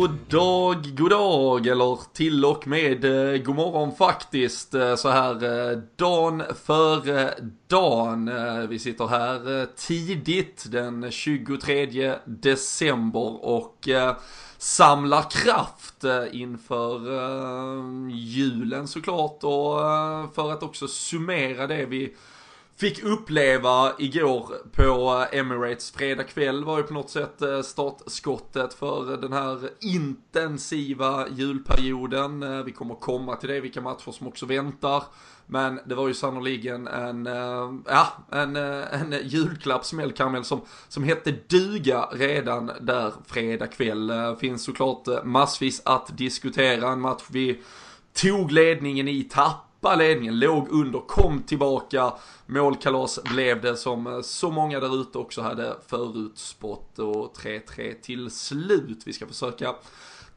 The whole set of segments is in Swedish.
God dag, god dag, eller till och med eh, god morgon faktiskt. Eh, så här eh, dagen före dagen. Eh, vi sitter här eh, tidigt den 23 december och eh, samlar kraft inför julen såklart och för att också summera det vi fick uppleva igår på Emirates fredag kväll var ju på något sätt eh, startskottet för den här intensiva julperioden. Eh, vi kommer komma till det, vilka matcher som också väntar. Men det var ju sannoliken en, eh, ja, en, en julklappsmäll Kamel som, som hette duga redan där fredag kväll. Finns såklart massvis att diskutera, en match vi tog ledningen i, tappade ledningen, låg under, kom tillbaka. Målkalas blev det som eh, så många där ute också hade förutspått och 3-3 till slut. Vi ska försöka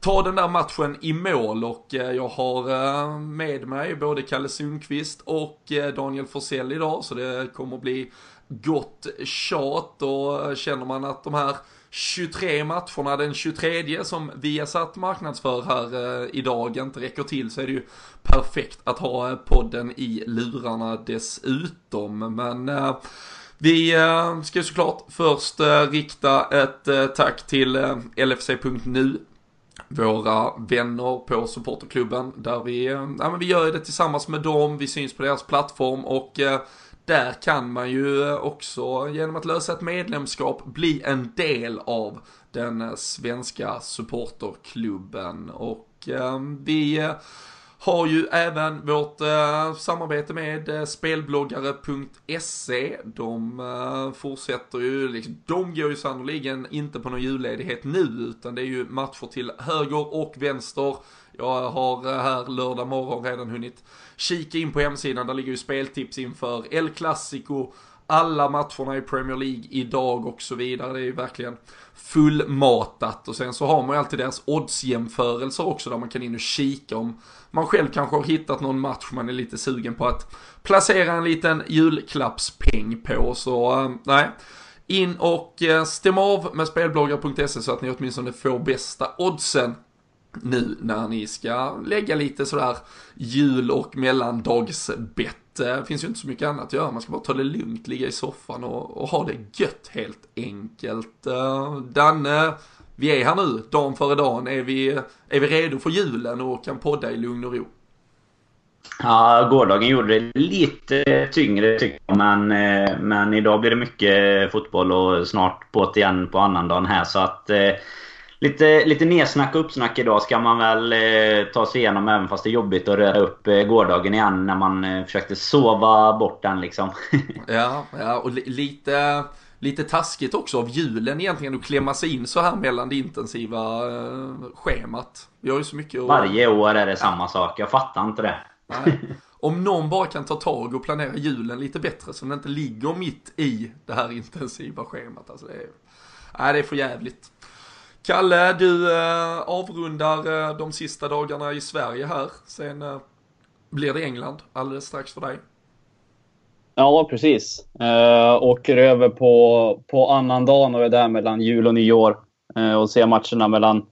ta den där matchen i mål och eh, jag har eh, med mig både Kalle Sundqvist och Daniel Forsell idag så det kommer bli gott tjat och känner man att de här 23 matcherna den 23 som vi har satt marknadsför här eh, idag inte räcker till så är det ju perfekt att ha eh, podden i lurarna dessutom. Men eh, vi eh, ska ju såklart först eh, rikta ett tack till LFC.nu våra vänner på supporterklubben där vi, ja, men vi gör det tillsammans med dem, vi syns på deras plattform och eh, där kan man ju också genom att lösa ett medlemskap bli en del av den svenska supporterklubben och eh, vi har ju även vårt eh, samarbete med eh, spelbloggare.se. De eh, fortsätter ju, liksom, de går ju sannoliken inte på någon julledighet nu utan det är ju matcher till höger och vänster. Jag har eh, här lördag morgon redan hunnit kika in på hemsidan, där ligger ju speltips inför El Clasico, alla matcherna i Premier League idag och så vidare. Det är ju verkligen fullmatat. Och sen så har man ju alltid deras oddsjämförelser också där man kan in och kika om man själv kanske har hittat någon match man är lite sugen på att placera en liten julklappspeng på. Så eh, nej, in och eh, stäm av med spelbloggar.se så att ni åtminstone får bästa oddsen nu när ni ska lägga lite sådär jul och mellandagsbett. Det finns ju inte så mycket annat att göra, man ska bara ta det lugnt, ligga i soffan och, och ha det gött helt enkelt. Eh, Danne, vi är här nu, dagen före dagen, är vi, är vi redo för julen och kan podda i lugn och ro? Ja, gårdagen gjorde det lite tyngre tycker jag. Men, eh, men idag blir det mycket fotboll och snart båt igen på annandagen här. Så att eh, lite, lite nedsnack och uppsnack idag ska man väl eh, ta sig igenom även fast det är jobbigt att röra upp eh, gårdagen igen när man eh, försökte sova bort den liksom. Ja, ja och li- lite, lite taskigt också av julen egentligen att klämma sig in så här mellan det intensiva eh, schemat. Vi har ju så mycket att... Varje år är det samma sak. Jag fattar inte det. Om någon bara kan ta tag och planera julen lite bättre så den inte ligger mitt i det här intensiva schemat. Alltså det är, nej, det är för jävligt. Kalle, du eh, avrundar eh, de sista dagarna i Sverige här. Sen eh, blir det England alldeles strax för dig. Ja, precis. Uh, åker över på, på annandagen och är där mellan jul och nyår. Uh, och ser matcherna mellan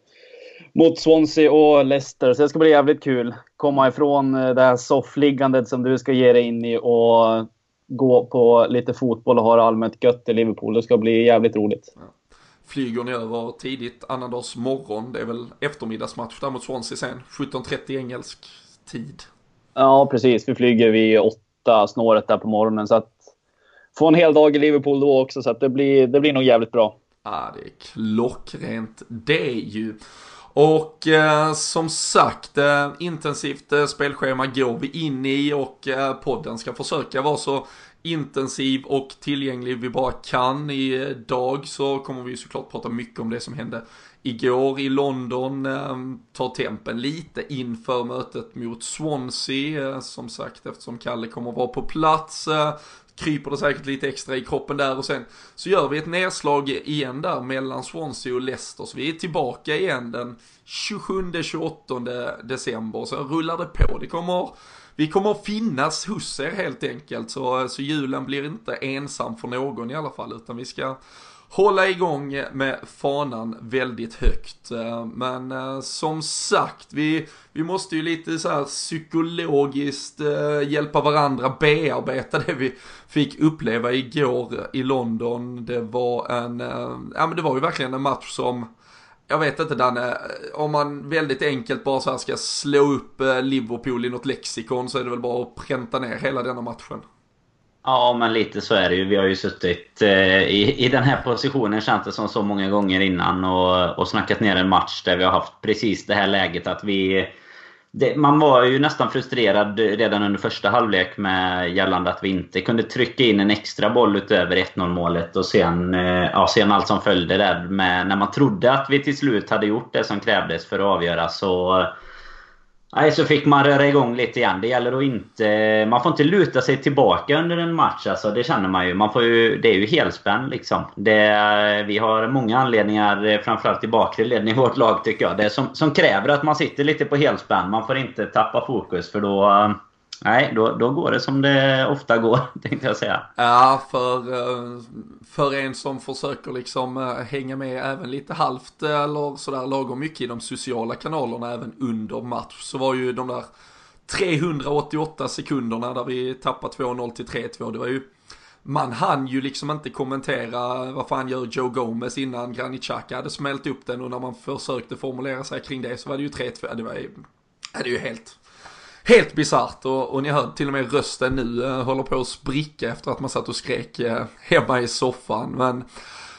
mot Swansea och Leicester. Så det ska bli jävligt kul. Komma ifrån det här soffliggandet som du ska ge dig in i och gå på lite fotboll och ha det allmänt gött i Liverpool. Det ska bli jävligt roligt. Flyger ni över tidigt annandags morgon. Det är väl eftermiddagsmatch där mot Swansea sen. 17.30 engelsk tid. Ja, precis. Vi flyger vid åtta snåret där på morgonen. Så att få en hel dag i Liverpool då också. Så att det blir, det blir nog jävligt bra. Ja, det är klockrent det är ju. Och eh, som sagt, eh, intensivt eh, spelschema går vi in i och eh, podden ska försöka vara så intensiv och tillgänglig vi bara kan. Idag eh, så kommer vi såklart prata mycket om det som hände igår i London. Ehm, ta tar tempen lite inför mötet mot Swansea. Eh, som sagt, eftersom Kalle kommer vara på plats. Eh, kryper det säkert lite extra i kroppen där och sen så gör vi ett nedslag igen där mellan Swansea och Leicester. Så vi är tillbaka igen den 27-28 december. Så rullar det på. Det kommer, vi kommer att finnas hos er helt enkelt. Så, så julen blir inte ensam för någon i alla fall. Utan vi ska hålla igång med fanan väldigt högt. Eh, men eh, som sagt, vi, vi måste ju lite så här psykologiskt eh, hjälpa varandra bearbeta det vi fick uppleva igår i London. Det var en, ja men det var ju verkligen en match som jag vet inte Danne, om man väldigt enkelt bara så här ska slå upp eh, Liverpool i något lexikon så är det väl bara att pränta ner hela denna matchen. Ja, men lite så är det ju. Vi har ju suttit eh, i, i den här positionen känns det som så många gånger innan och, och snackat ner en match där vi har haft precis det här läget att vi... Det, man var ju nästan frustrerad redan under första halvlek med gällande att vi inte kunde trycka in en extra boll utöver 1-0 målet och sen, eh, ja, sen allt som följde där. Med när man trodde att vi till slut hade gjort det som krävdes för att avgöra så Nej, så fick man röra igång lite igen. Det gäller att inte... Man får inte luta sig tillbaka under en match. Alltså, det känner man ju. Man får ju det är ju helspänn liksom. Det, vi har många anledningar, eh, framförallt i bakre leden i vårt lag tycker jag. Det som, som kräver att man sitter lite på helspänn. Man får inte tappa fokus för då... Eh, Nej, då, då går det som det ofta går, tänkte jag säga. Ja, för, eh, för en som försöker liksom eh, hänga med även lite halvt eh, eller sådär lagom mycket i de sociala kanalerna även under match så var ju de där 388 sekunderna där vi tappade 2-0 till 3-2, det var ju man hann ju liksom inte kommentera vad fan gör Joe Gomez innan Granit Xhaka hade smält upp den och när man försökte formulera sig kring det så var det ju 3-2, det var ju, det är ju helt Helt bisarrt och, och ni hör till och med rösten nu eh, håller på att spricka efter att man satt och skrek eh, hemma i soffan. Men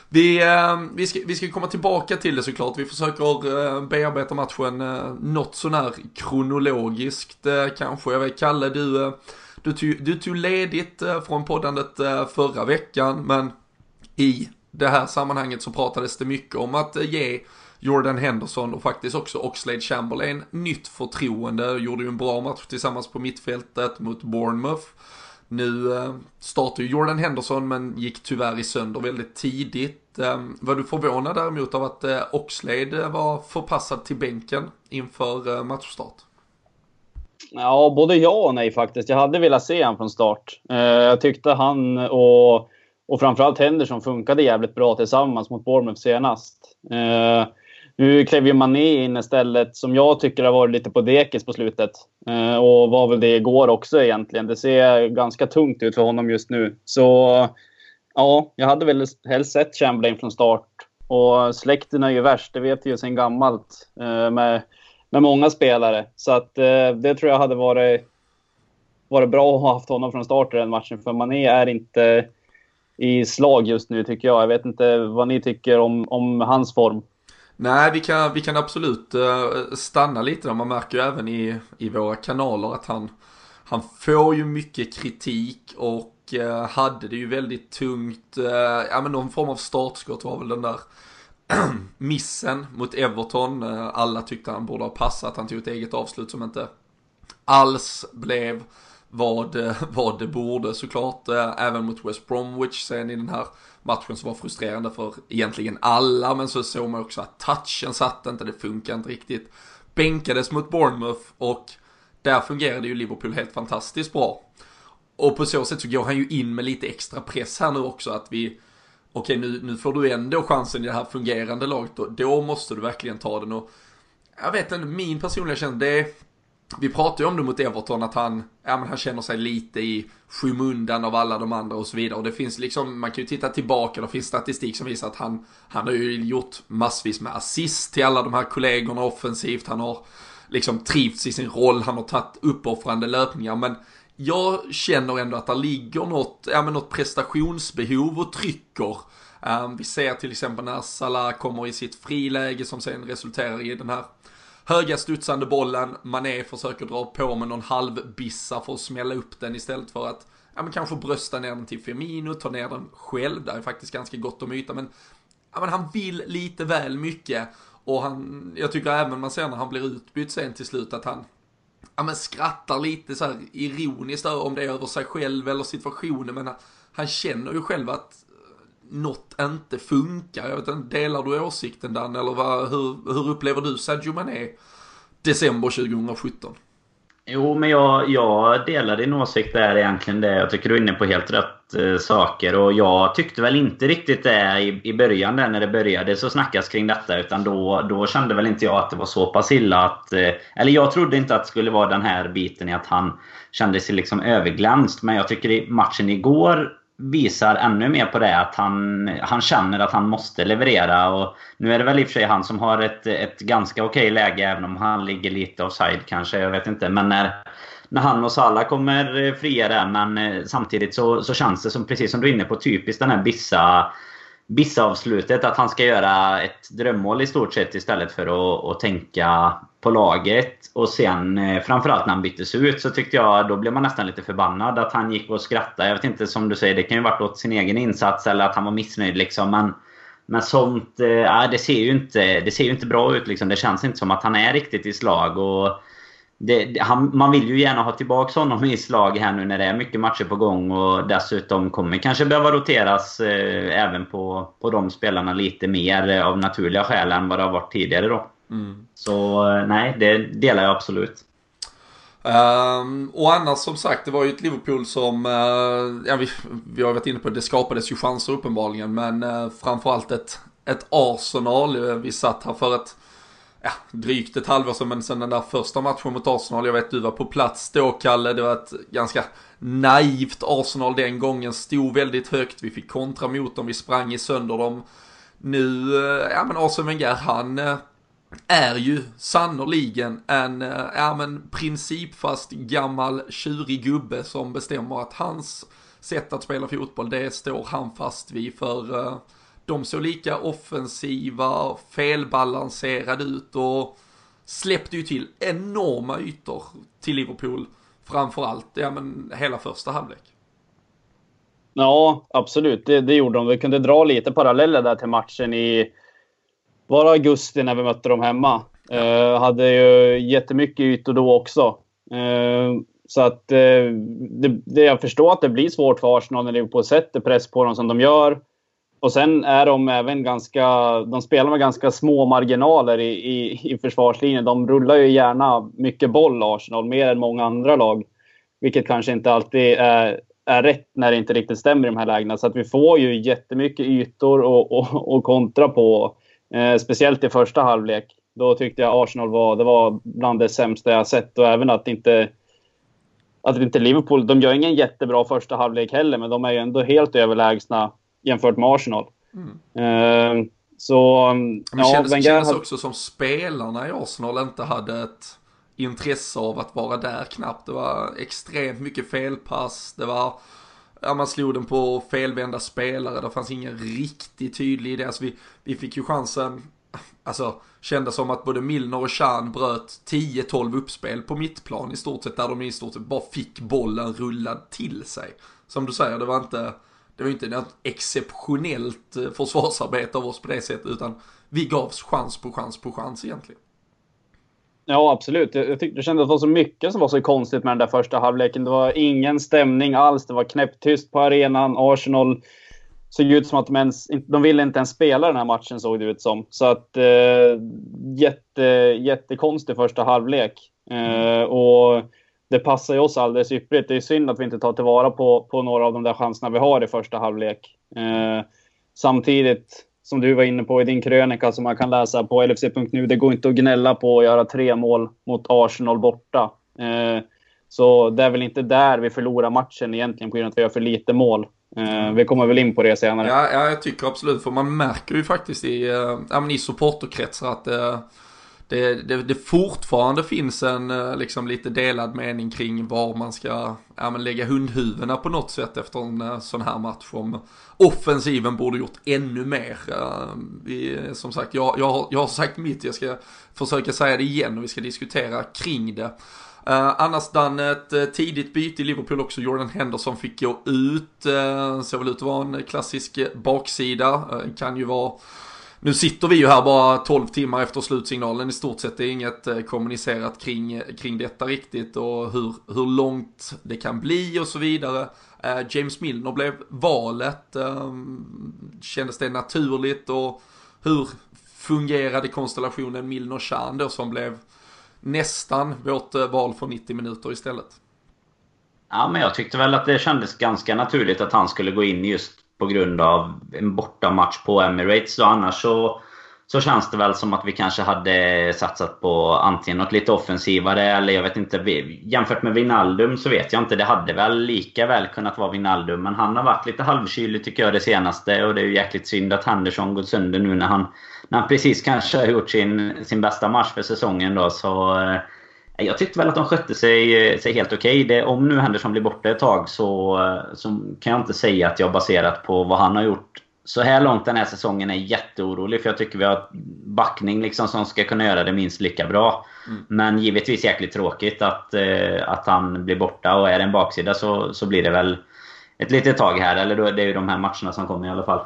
vi, eh, vi, ska, vi ska komma tillbaka till det såklart. Vi försöker eh, bearbeta matchen eh, något sånär kronologiskt eh, kanske. Jag vet Kalle, du, du, tog, du tog ledigt från poddandet förra veckan men i det här sammanhanget så pratades det mycket om att ge Jordan Henderson och faktiskt också Oxlade Chamberlain nytt förtroende. Gjorde ju en bra match tillsammans på mittfältet mot Bournemouth. Nu eh, startade ju Jordan Henderson men gick tyvärr i sönder väldigt tidigt. Eh, var du förvånad däremot av att eh, Oxlade var förpassad till bänken inför matchstart? Ja, både ja och nej faktiskt. Jag hade velat se honom från start. Jag tyckte han och, och framförallt Henderson funkade jävligt bra tillsammans mot Bournemouth senast. Nu klev ju Mané in istället, som jag tycker har varit lite på dekis på slutet. Eh, och var väl det igår också egentligen. Det ser ganska tungt ut för honom just nu. Så ja, jag hade väl helst sett Chamberlain från start. Och släkten är ju värst, det vet vi ju sedan gammalt. Eh, med, med många spelare. Så att eh, det tror jag hade varit, varit bra att ha haft honom från start i den matchen. För Mané är inte i slag just nu tycker jag. Jag vet inte vad ni tycker om, om hans form. Nej, vi kan, vi kan absolut eh, stanna lite där. Man märker ju även i, i våra kanaler att han, han får ju mycket kritik och eh, hade det ju väldigt tungt. Eh, ja, men någon form av startskott var väl den där missen mot Everton. alla tyckte han borde ha passat. Han tog ett eget avslut som inte alls blev vad, eh, vad det borde såklart. Eh, även mot West Bromwich sen i den här matchen som var frustrerande för egentligen alla, men så såg man också att touchen satt inte, det funkar inte riktigt. Bänkades mot Bournemouth och där fungerade ju Liverpool helt fantastiskt bra. Och på så sätt så går han ju in med lite extra press här nu också att vi Okej nu, nu får du ändå chansen i det här fungerande laget då, då måste du verkligen ta den och Jag vet inte, min personliga känsla, det vi pratade ju om det mot Everton att han, ja men han känner sig lite i skymundan av alla de andra och så vidare. Och det finns liksom, man kan ju titta tillbaka, det finns statistik som visar att han, han har ju gjort massvis med assist till alla de här kollegorna offensivt. Han har liksom trivts i sin roll, han har tagit uppoffrande löpningar. Men jag känner ändå att det ligger något, ja men något prestationsbehov och trycker. Um, vi ser till exempel när Salah kommer i sitt friläge som sen resulterar i den här höga studsande bollen, Mané försöker dra på med någon halvbissa för att smälla upp den istället för att ja, men kanske brösta ner den till Firmino, ta ner den själv, det är faktiskt ganska gott om yta, men, ja, men han vill lite väl mycket. Och han, jag tycker även man ser när han blir utbytt sen till slut att han, ja men skrattar lite så här ironiskt om det är över sig själv eller situationen, men han, han känner ju själv att något inte funkar. Jag vet inte, delar du åsikten Dan? Eller vad, hur, hur upplever du Sadio Mané december 2017? Jo, men jag, jag delar din åsikt där egentligen. Det. Jag tycker du är inne på helt rätt eh, saker. Och jag tyckte väl inte riktigt det i, i början där när det började så snackas kring detta. Utan då, då kände väl inte jag att det var så pass illa att... Eh, eller jag trodde inte att det skulle vara den här biten i att han kände sig liksom överglänst. Men jag tycker i matchen igår visar ännu mer på det att han, han känner att han måste leverera. Och nu är det väl i och för sig han som har ett, ett ganska okej läge även om han ligger lite offside kanske. Jag vet inte. Men när, när han och Salah kommer eh, fria där. Men eh, samtidigt så, så känns det som, precis som du är inne på, typiskt den här Bissa Bissa-avslutet. Att han ska göra ett drömmål i stort sett istället för att, att tänka på laget. Och sen eh, framförallt när han byttes ut så tyckte jag då blev man nästan lite förbannad att han gick och skrattade. Jag vet inte, som du säger, det kan ju varit åt sin egen insats eller att han var missnöjd liksom. Men, men sånt, äh, det, ser ju inte, det ser ju inte bra ut liksom. Det känns inte som att han är riktigt i slag. Och det, han, man vill ju gärna ha tillbaka honom i slag här nu när det är mycket matcher på gång och dessutom kommer kanske behöva roteras eh, även på, på de spelarna lite mer eh, av naturliga skäl än vad det har varit tidigare då. Mm. Så eh, nej, det delar jag absolut. Um, och annars som sagt, det var ju ett Liverpool som, uh, ja vi, vi har varit inne på det, det skapades ju chanser uppenbarligen, men uh, framförallt ett, ett Arsenal. Vi satt här för ett, ja, drygt ett halvår sedan, men sen den där första matchen mot Arsenal, jag vet du var på plats då Kalle, det var ett ganska naivt Arsenal den gången, stod väldigt högt, vi fick kontra mot dem, vi sprang i sönder dem. Nu, uh, ja men Arsene Wenger, han är ju sannoliken en eh, ja, men principfast gammal tjurig gubbe som bestämmer att hans sätt att spela fotboll, det står han fast vid. För eh, de såg lika offensiva, felbalanserade ut och släppte ju till enorma ytor till Liverpool. Framförallt, ja men hela första halvlek. Ja, absolut. Det, det gjorde de. Vi kunde dra lite paralleller där till matchen i var augusti när vi mötte dem hemma. Eh, hade ju jättemycket ytor då också. Eh, så att eh, det, det, jag förstår att det blir svårt för Arsenal när Liverpool sätter press på dem som de gör. Och sen är de även ganska... De spelar med ganska små marginaler i, i, i försvarslinjen. De rullar ju gärna mycket boll, Arsenal, mer än många andra lag. Vilket kanske inte alltid är, är rätt när det inte riktigt stämmer i de här lägena. Så att vi får ju jättemycket ytor och, och, och kontra på. Eh, speciellt i första halvlek. Då tyckte jag Arsenal var, det var bland det sämsta jag sett. Och även att inte, att inte Liverpool... De gör ingen jättebra första halvlek heller, men de är ju ändå helt överlägsna jämfört med Arsenal. Mm. Eh, så... Men ja, kändes, Wenger kändes också som spelarna i Arsenal inte hade ett intresse av att vara där knappt. Det var extremt mycket felpass. Det var ja, man slog den på felvända spelare, det fanns ingen riktigt tydlig idé. Alltså vi, vi fick ju chansen, alltså kändes som att både Milner och Chan bröt 10-12 uppspel på mittplan i stort sett, där de i stort sett bara fick bollen rullad till sig. Som du säger, det var inte, det var inte något exceptionellt eh, försvarsarbete av oss på det sättet, utan vi gavs chans på chans på chans egentligen. Ja, absolut. Jag, jag tyckte det kändes att det var så mycket som var så konstigt med den där första halvleken. Det var ingen stämning alls. Det var knäpptyst på arenan. Arsenal såg ut som att de, ens, de ville inte ens spela den här matchen, såg det ut som. Så att eh, jätte, jättekonstig första halvlek. Eh, och det passar ju oss alldeles ypperligt. Det är synd att vi inte tar tillvara på, på några av de där chanserna vi har i första halvlek. Eh, samtidigt som du var inne på i din krönika som man kan läsa på LFC.nu. Det går inte att gnälla på att göra tre mål mot Arsenal borta. Eh, så det är väl inte där vi förlorar matchen egentligen på grund av att vi gör för lite mål. Eh, vi kommer väl in på det senare. Ja, ja jag tycker absolut. För man märker ju faktiskt i, äh, i supporterkretsar att äh, det, det, det fortfarande finns en eh, liksom lite delad mening kring var man ska ja, men lägga hundhuvudena på något sätt efter en eh, sån här match. Om offensiven borde gjort ännu mer. Eh, vi, som sagt, jag, jag, har, jag har sagt mitt, jag ska försöka säga det igen och vi ska diskutera kring det. Uh, annars Dan, ett uh, tidigt byte i Liverpool också. Jordan Henderson fick gå ut. Uh, ser väl ut att vara en klassisk baksida. Uh, kan ju vara nu sitter vi ju här bara 12 timmar efter slutsignalen i stort sett. Det är inget eh, kommunicerat kring, kring detta riktigt och hur, hur långt det kan bli och så vidare. Eh, James Milner blev valet. Ehm, kändes det naturligt och hur fungerade konstellationen Milner-Chan då som blev nästan vårt eh, val för 90 minuter istället. Ja, men jag tyckte väl att det kändes ganska naturligt att han skulle gå in just på grund av en bortamatch på Emirates. Och annars så, så känns det väl som att vi kanske hade satsat på antingen något lite offensivare eller jag vet inte. Jämfört med Vinaldum så vet jag inte. Det hade väl lika väl kunnat vara Vinaldum. Men han har varit lite halvkylig tycker jag det senaste. Och det är ju jäkligt synd att Henderson gått sönder nu när han, när han precis kanske har gjort sin, sin bästa match för säsongen. Då, så eh, jag tyckte väl att de skötte sig, sig helt okej. Okay. Om nu Henderson blir borta ett tag så, så kan jag inte säga att jag baserat på vad han har gjort så här långt den här säsongen är jätteorolig. För jag tycker vi har backning liksom som ska kunna göra det minst lika bra. Mm. Men givetvis jäkligt tråkigt att, eh, att han blir borta. Och är det en baksida så, så blir det väl ett litet tag här. Eller då, det är ju de här matcherna som kommer i alla fall.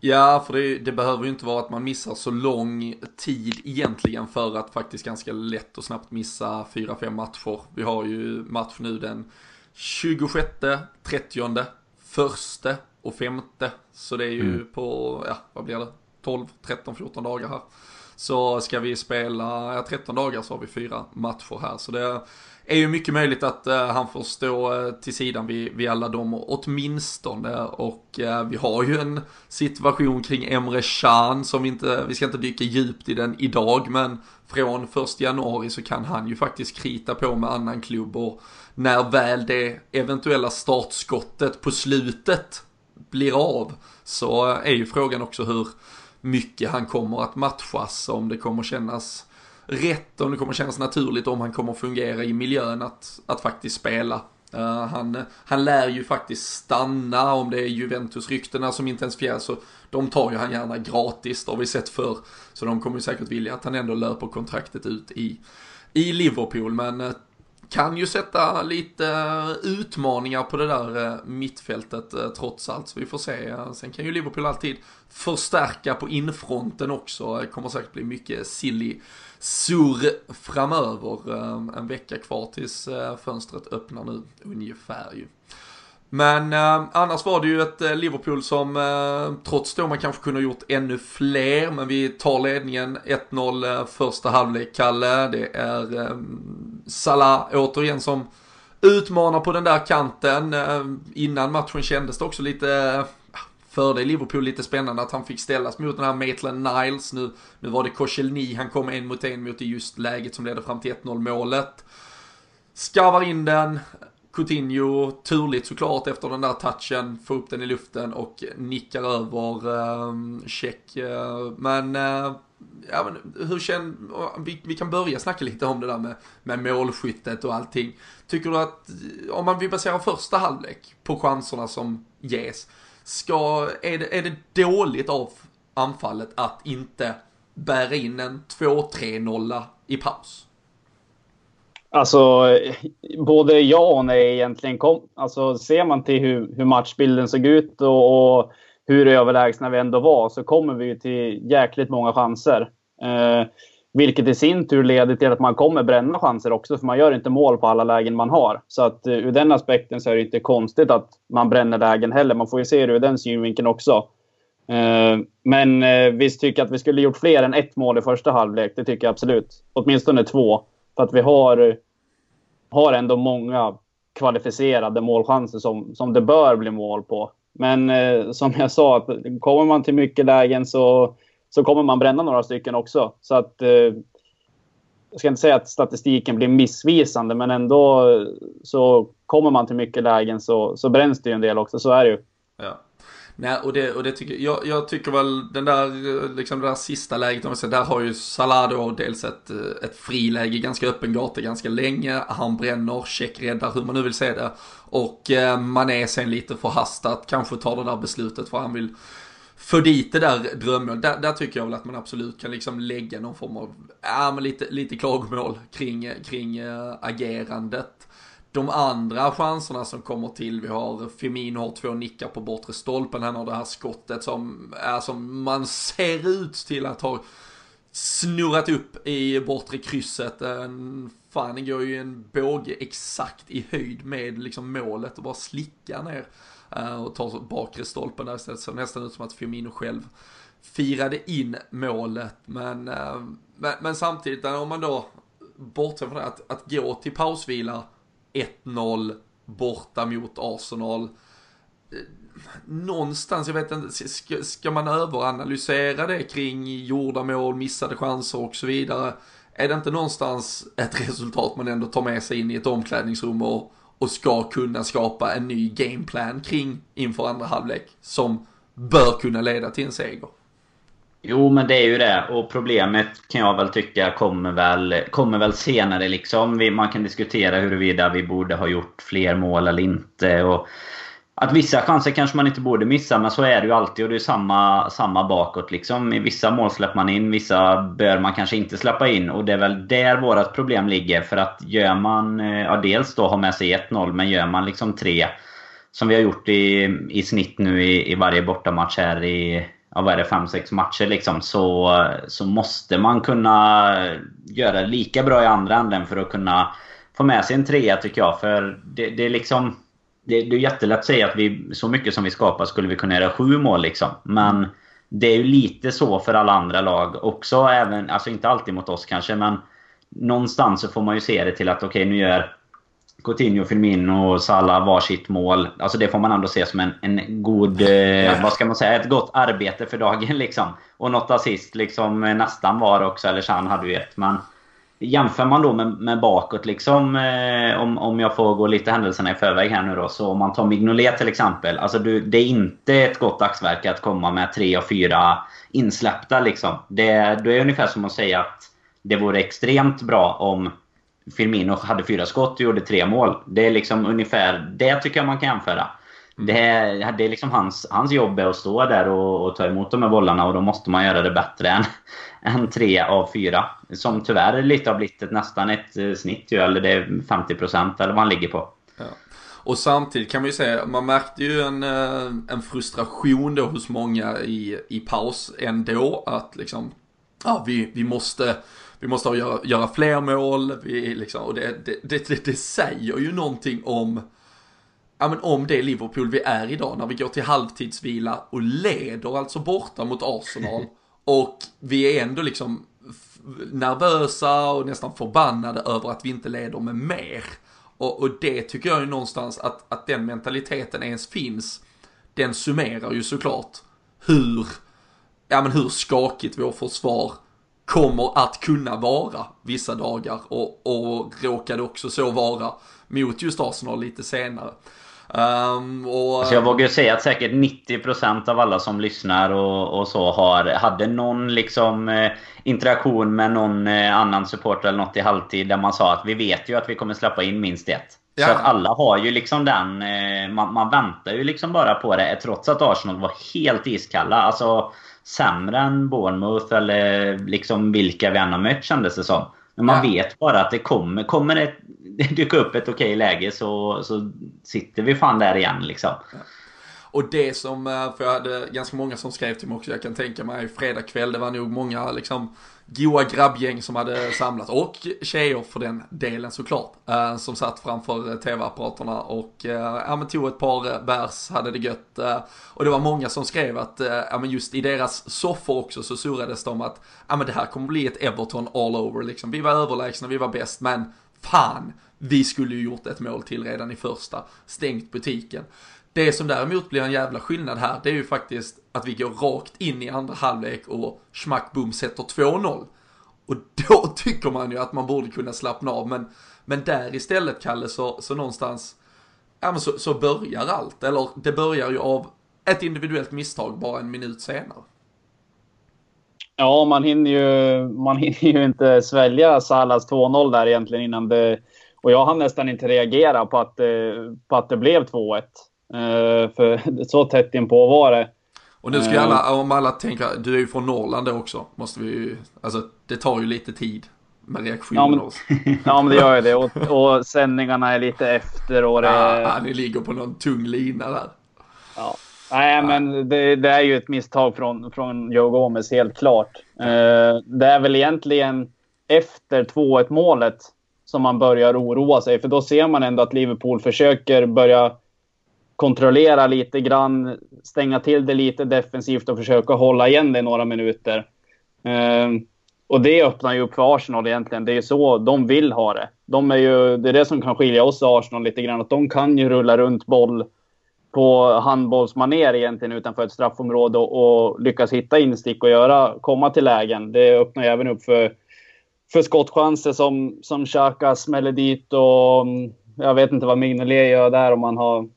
Ja, för det, det, behöver ju inte vara att man missar så lång tid egentligen för att faktiskt ganska lätt och snabbt missa 4-5 matcher. Vi har ju match nu den 26, 30, 1 och 5. Så det är ju mm. på, ja vad blir det, 12, 13, 14 dagar här. Så ska vi spela, ja 13 dagar så har vi fyra matcher här. Så det är ju mycket möjligt att eh, han får stå eh, till sidan vid, vid alla dem åtminstone. Och eh, vi har ju en situation kring Emre Can som vi inte, vi ska inte dyka djupt i den idag. Men från 1 januari så kan han ju faktiskt krita på med annan klubb. Och när väl det eventuella startskottet på slutet blir av så är ju frågan också hur mycket han kommer att matchas, om det kommer kännas rätt, om det kommer kännas naturligt, om han kommer fungera i miljön att, att faktiskt spela. Uh, han, han lär ju faktiskt stanna om det är Juventus-ryktena som intensifieras så de tar ju han gärna gratis, det har vi sett förr. Så de kommer ju säkert vilja att han ändå löper kontraktet ut i, i Liverpool. Men uh, kan ju sätta lite eh, utmaningar på det där eh, mittfältet eh, trots allt. Så vi får se. Sen kan ju Liverpool alltid förstärka på infronten också. Det kommer säkert bli mycket silly surr framöver. En vecka kvar tills fönstret öppnar nu ungefär ju. Men eh, annars var det ju ett eh, Liverpool som eh, trots då man kanske kunde ha gjort ännu fler. Men vi tar ledningen 1-0 eh, första halvlek, Kalle. Det är eh, Salah återigen som utmanar på den där kanten. Eh, innan matchen kändes det också lite eh, fördel Liverpool lite spännande att han fick ställas mot den här Maitland Niles. Nu, nu var det Koscielny han kom en mot en mot i just läget som ledde fram till 1-0 målet. Skarvar in den, Coutinho, turligt såklart efter den där touchen, får upp den i luften och nickar över ehm, eh, check. Men, eh, ja, men hur känner, vi, vi, kan börja snacka lite om det där med, med målskyttet och allting. Tycker du att, eh, om man vill basera första halvlek på chanserna som ges, ska, är, det, är det dåligt av anfallet att inte bära in en 2-3-0 i paus? Alltså, både ja och nej egentligen. Kom, alltså, ser man till hur, hur matchbilden såg ut och, och, hur överlägsna vi ändå var så kommer vi till jäkligt många chanser. Eh, vilket i sin tur leder till att man kommer bränna chanser också, för man gör inte mål på alla lägen man har. Så att uh, ur den aspekten så är det inte konstigt att man bränner lägen heller. Man får ju se det ur den synvinkeln också. Uh, men uh, visst tycker jag att vi skulle gjort fler än ett mål i första halvlek. Det tycker jag absolut. Åtminstone två. För att vi har, har ändå många kvalificerade målchanser som, som det bör bli mål på. Men eh, som jag sa, kommer man till mycket lägen så, så kommer man bränna några stycken också. Så att, eh, jag ska inte säga att statistiken blir missvisande, men ändå så kommer man till mycket lägen så, så bränns det ju en del också. Så är det ju. Ja. Nej, och det, och det tycker jag, jag tycker väl den där, liksom det där sista läget, om säger, där har ju Salado dels ett, eh, ett friläge, ganska öppen gata ganska länge, han bränner, checkräddar, hur man nu vill se det. Och eh, man är sen lite förhastat, kanske tar det där beslutet för han vill få dit det där drömmålet. Där, där, tycker jag väl att man absolut kan liksom lägga någon form av, ja men lite, lite klagomål kring, kring äh, agerandet de andra chanserna som kommer till, vi har Firmino har två nickar på bortre stolpen, han har det här skottet som är som man ser ut till att ha snurrat upp i bortre krysset. Fan, det går ju en båge exakt i höjd med liksom målet och bara slickar ner eh, och tar bakre stolpen där istället. Så nästan ut som att Firmino själv firade in målet. Men, eh, men, men samtidigt, eh, om man då bortser från det, att, att gå till pausvila 1-0 borta mot Arsenal. Eh, någonstans, jag vet inte, ska, ska man överanalysera det kring gjorda mål, missade chanser och så vidare? Är det inte någonstans ett resultat man ändå tar med sig in i ett omklädningsrum och, och ska kunna skapa en ny gameplan kring inför andra halvlek som bör kunna leda till en seger? Jo, men det är ju det. Och problemet kan jag väl tycka kommer väl, kommer väl senare liksom. Man kan diskutera huruvida vi borde ha gjort fler mål eller inte. Och att vissa chanser kanske man inte borde missa, men så är det ju alltid. Och det är samma, samma bakåt liksom. I vissa mål släpper man in, vissa bör man kanske inte släppa in. Och det är väl där vårt problem ligger. För att gör man, eh, ja dels då ha med sig 1-0, men gör man liksom tre som vi har gjort i, i snitt nu i, i varje bortamatch här i ja, vad är det, 5-6 matcher liksom, så, så måste man kunna göra lika bra i andra änden för att kunna få med sig en trea tycker jag. För det, det är liksom... Det, det, är jättelätt att säga att vi, så mycket som vi skapar skulle vi kunna göra sju mål liksom. Men det är ju lite så för alla andra lag också. Även, alltså inte alltid mot oss kanske, men någonstans så får man ju se det till att okej, okay, nu gör Coutinho, Firmino och Salah varsitt mål. Alltså det får man ändå se som en, en god... Eh, vad ska man säga? Ett gott arbete för dagen liksom. Och något assist liksom nästan var också. Eller Chan hade ju ett. Men jämför man då med, med bakåt liksom. Eh, om, om jag får gå lite händelserna i förväg här nu då. Så om man tar Mignolet till exempel. Alltså du, det är inte ett gott dagsverke att komma med tre och fyra insläppta liksom. Det, det är ungefär som att säga att det vore extremt bra om Firmino hade fyra skott och gjorde tre mål. Det är liksom ungefär det tycker jag man kan jämföra. Mm. Det, är, det är liksom hans, hans jobb är att stå där och, och, ta emot de här bollarna och då måste man göra det bättre än, än tre av fyra. Som tyvärr lite har blivit ett, nästan ett eh, snitt ju, eller det är 50% eller vad han ligger på. Ja. Och samtidigt kan man ju säga, man märkte ju en, eh, en frustration då hos många i, i paus ändå. Att liksom, ja vi, vi måste vi måste göra, göra fler mål, vi liksom, och det, det, det, det, säger ju någonting om, ja men om det Liverpool vi är idag, när vi går till halvtidsvila och leder alltså borta mot Arsenal, och vi är ändå liksom nervösa och nästan förbannade över att vi inte leder med mer. Och, och det tycker jag ju någonstans att, att den mentaliteten ens finns, den summerar ju såklart hur, ja men hur skakigt vår försvar kommer att kunna vara vissa dagar och, och råkade också så vara mot just Arsenal lite senare. Um, och, alltså jag vågar säga att säkert 90% av alla som lyssnar och, och så har, hade någon liksom eh, interaktion med någon eh, annan supporter eller något i halvtid där man sa att vi vet ju att vi kommer släppa in minst ett. Ja. Så att alla har ju liksom den... Eh, man, man, väntar ju liksom bara på det trots att Arsenal var helt iskalla. Alltså sämre än Bournemouth eller liksom vilka vi än har mött kändes det som. Men man ja. vet bara att det kommer, kommer det dyka upp ett okej läge så, så sitter vi fan där igen liksom. Och det som, eh, för jag hade ganska många som skrev till mig också, jag kan tänka mig fredag kväll, det var nog många liksom goa grabbgäng som hade samlat och tjejer för den delen såklart. Eh, som satt framför eh, tv-apparaterna och ja, men tog ett par bärs, hade det gött. och det var många som skrev att ja, men just i deras soffor också så surrades de att ja, men det här kommer bli ett Everton all over liksom. Vi var överlägsna, vi var bäst, men fan, vi skulle ju gjort ett mål till redan i första, stängt butiken. Det som däremot blir en jävla skillnad här, det är ju faktiskt att vi går rakt in i andra halvlek och smack boom sätter 2-0. Och då tycker man ju att man borde kunna slappna av, men, men där istället, Kalle, så, så någonstans, ja men så, så börjar allt. Eller det börjar ju av ett individuellt misstag bara en minut senare. Ja, man hinner ju, man hinner ju inte svälja Salas 2-0 där egentligen innan det... Och jag hann nästan inte reagera på att, eh, på att det blev 2-1. Uh, för så tätt inpå var det. Och nu ska ju alla, om alla tänker, du är ju från Norrland då också, måste vi ju, alltså det tar ju lite tid med reaktionen ja, men, ja men det gör ju det och, och sändningarna är lite efter och det... Ja, ni ligger på någon tung lina där. Ja. Nej, men det, det, är ju ett misstag från, från Joe Gomez, helt klart. Uh, det är väl egentligen efter 2-1 målet som man börjar oroa sig, för då ser man ändå att Liverpool försöker börja kontrollera lite grann, stänga till det lite defensivt och försöka hålla igen det några minuter. Eh, och det öppnar ju upp för Arsenal egentligen. Det är ju så de vill ha det. De är ju, det är det som kan skilja oss och Arsenal lite grann. Att de kan ju rulla runt boll på handbollsmaner egentligen utanför ett straffområde och, och lyckas hitta instick och göra, komma till lägen. Det öppnar ju även upp för, för skottchanser som, som Xhaka smäller dit och mm, jag vet inte vad Mignolet gör där om man har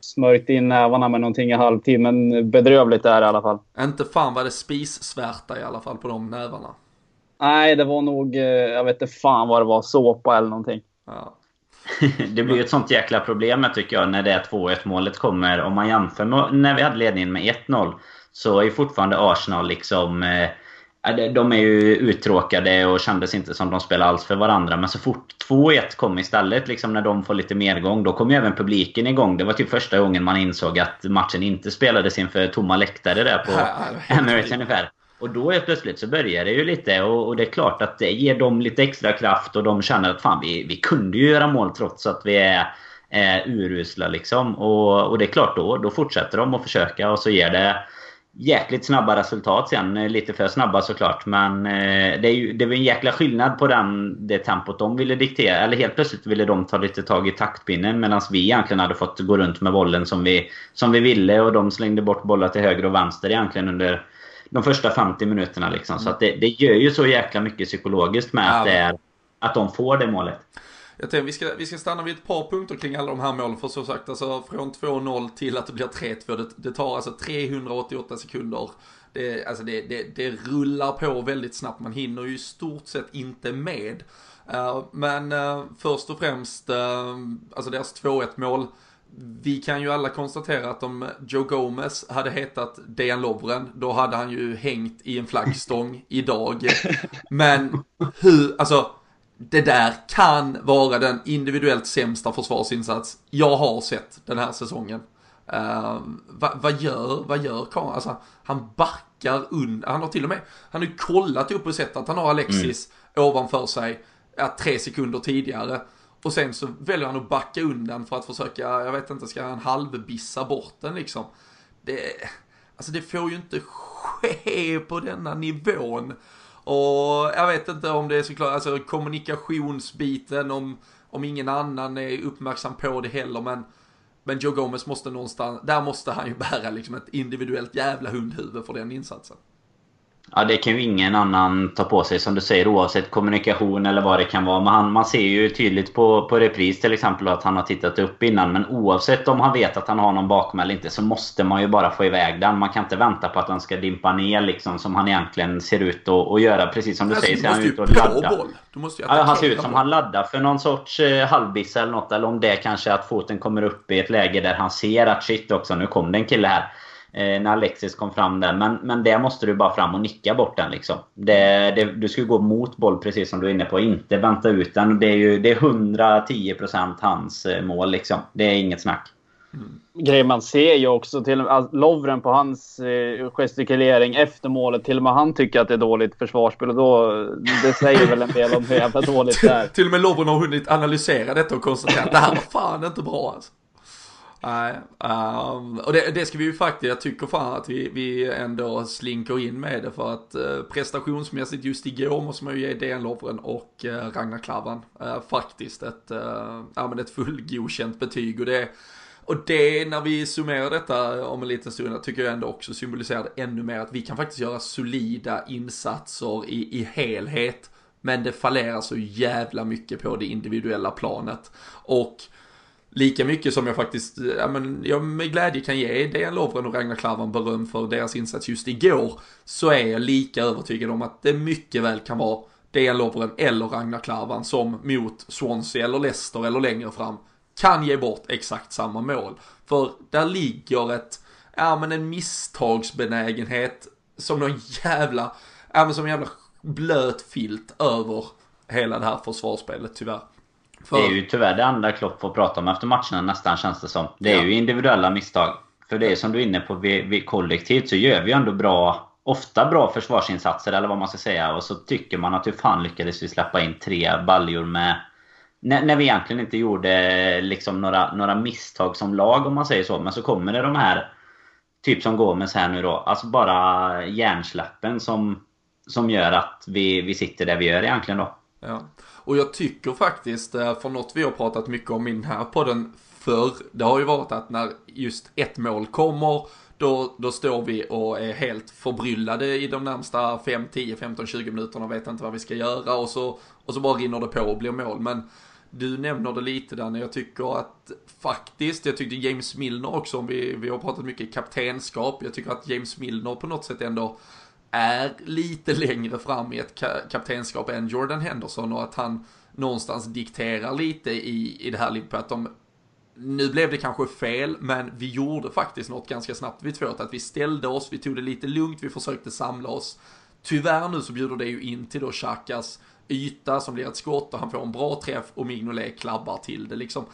smörjt in nävarna med någonting i halvtid. Men bedrövligt är det i alla fall. Inte fan var det spissvärta i alla fall på de nävarna. Nej, det var nog, eh, jag vet inte fan vad det var, såpa eller någonting. Ja. det blir ju ett sånt jäkla problem tycker jag när det 2-1 målet kommer. Om man jämför med när vi hade ledningen med 1-0 så är fortfarande Arsenal liksom... Eh, de är ju uttråkade och kändes inte som de spelade alls för varandra. Men så fort 2-1 kom istället, liksom när de får lite medgång, då kom ju även publiken igång. Det var typ första gången man insåg att matchen inte spelades inför tomma läktare där på Emirates ungefär. Och då är plötsligt så börjar det ju lite och, och, det är klart att det ger dem lite extra kraft och de känner att fan vi, vi kunde ju göra mål trots att vi är, är urusla liksom. Och, och det är klart då, då fortsätter de att försöka och så ger det jäkligt snabba resultat sen. Lite för snabba såklart. Men eh, det, är ju, det var en jäkla skillnad på den, det tempot de ville diktera. Eller helt plötsligt ville de ta lite tag i taktpinnen medan vi egentligen hade fått gå runt med bollen som vi, som vi ville. Och de slängde bort bollar till höger och vänster egentligen under de första 50 minuterna. Liksom. Så det, det gör ju så jäkla mycket psykologiskt med ja. att, det är, att de får det målet. Jag tänkte vi ska, vi ska stanna vid ett par punkter kring alla de här målen. För som sagt, alltså från 2-0 till att det blir 3-2, det, det, tar alltså 388 sekunder. Det, alltså det, det, det, rullar på väldigt snabbt, man hinner ju i stort sett inte med. Uh, men uh, först och främst, uh, alltså deras 2-1 mål vi kan ju alla konstatera att om Joe Gomez hade hetat Dejan Lovren, då hade han ju hängt i en flaggstång idag. Men hur, alltså, det där kan vara den individuellt sämsta försvarsinsats jag har sett den här säsongen. Uh, vad, vad, gör, vad gör Karl? Alltså, han backar under, han har till och med, han har ju kollat upp och sett att han har Alexis mm. ovanför sig, ja, tre sekunder tidigare. Och sen så väljer han att backa undan för att försöka, jag vet inte, ska han halvbissa bort den liksom? Det, alltså det får ju inte ske på denna nivån. Och jag vet inte om det är såklart, alltså kommunikationsbiten, om, om ingen annan är uppmärksam på det heller, men men Joe Gomez måste någonstans, där måste han ju bära liksom ett individuellt jävla hundhuvud för den insatsen. Ja, det kan ju ingen annan ta på sig som du säger oavsett kommunikation eller vad det kan vara. Men han, man ser ju tydligt på, på repris till exempel att han har tittat upp innan. Men oavsett om han vet att han har någon bakom eller inte så måste man ju bara få iväg den. Man kan inte vänta på att den ska dimpa ner liksom som han egentligen ser ut att göra. Precis som du alltså, säger. Du måste ju ut och ladda. Boll. Du måste ju ja, han ser ut som han laddar för någon sorts eh, halvbiss eller något. Eller om det är kanske att foten kommer upp i ett läge där han ser att shit också nu kom det en kille här när Alexis kom fram där. Men, men där måste du bara fram och nicka bort den liksom. Det, det, du ska gå mot boll precis som du är inne på. Inte vänta ut den. Det är ju det är 110% hans eh, mål liksom. Det är inget snack. Mm. Grejen man ser ju också till alltså, Lovren på hans eh, gestikulering efter målet. Till och med han tycker att det är dåligt försvarsspel och då, det säger väl en del om hur jävla dåligt det är. till och med Lovren har hunnit analysera detta och konstatera att det här var fan inte bra alltså. Nej, um, och det, det, ska vi ju faktiskt, jag tycker fan att vi, vi ändå slinker in med det för att uh, prestationsmässigt just igår måste man ju ge DN Lovren och uh, Ragnar Klavan uh, faktiskt ett, uh, ja, men ett fullgodkänt betyg och det och det, när vi summerar detta om en liten stund, tycker jag ändå också symboliserar det ännu mer att vi kan faktiskt göra solida insatser i, i helhet. Men det fallerar så jävla mycket på det individuella planet. Och lika mycket som jag faktiskt, ja men jag med glädje kan ge Dejan Lovren och Ragnar Klavan beröm för deras insats just igår, så är jag lika övertygad om att det mycket väl kan vara Dejan Lovren eller Ragnar Klavan som mot Swansea eller Leicester eller längre fram kan ge bort exakt samma mål. För där ligger ett, ja men en misstagsbenägenhet som någon jävla, ja men som en jävla blöt filt över hela det här försvarsspelet tyvärr. För... Det är ju tyvärr det enda Klopp får prata om efter matcherna nästan känns det som. Det är ja. ju individuella misstag. För det är som du är inne på, vi, vi kollektivt så gör vi ju ändå bra ofta bra försvarsinsatser eller vad man ska säga. Och så tycker man att hur fan lyckades vi släppa in tre baljor med... När, när vi egentligen inte gjorde liksom några, några misstag som lag om man säger så. Men så kommer det de här, typ som Gomes här nu då. Alltså bara hjärnsläppen som som gör att vi, vi sitter där vi gör egentligen då. Ja. Och jag tycker faktiskt, eh, för något vi har pratat mycket om i den här podden förr, det har ju varit att när just ett mål kommer, då, då står vi och är helt förbryllade i de närmsta 5, 10, 15, 20 minuterna och vet inte vad vi ska göra och så, och så bara rinner det på och blir mål. Men du nämner det lite där när jag tycker att faktiskt, jag tyckte James Milner också, om vi, vi har pratat mycket kaptenskap, jag tycker att James Milner på något sätt ändå är lite längre fram i ett kaptenskap än Jordan Henderson och att han någonstans dikterar lite i, i det här Liverpool att de nu blev det kanske fel, men vi gjorde faktiskt något ganska snabbt vid två att vi ställde oss, vi tog det lite lugnt, vi försökte samla oss. Tyvärr nu så bjuder det ju in till då Chakas yta som blir ett skott och han får en bra träff och Mignolet klabbar till det liksom.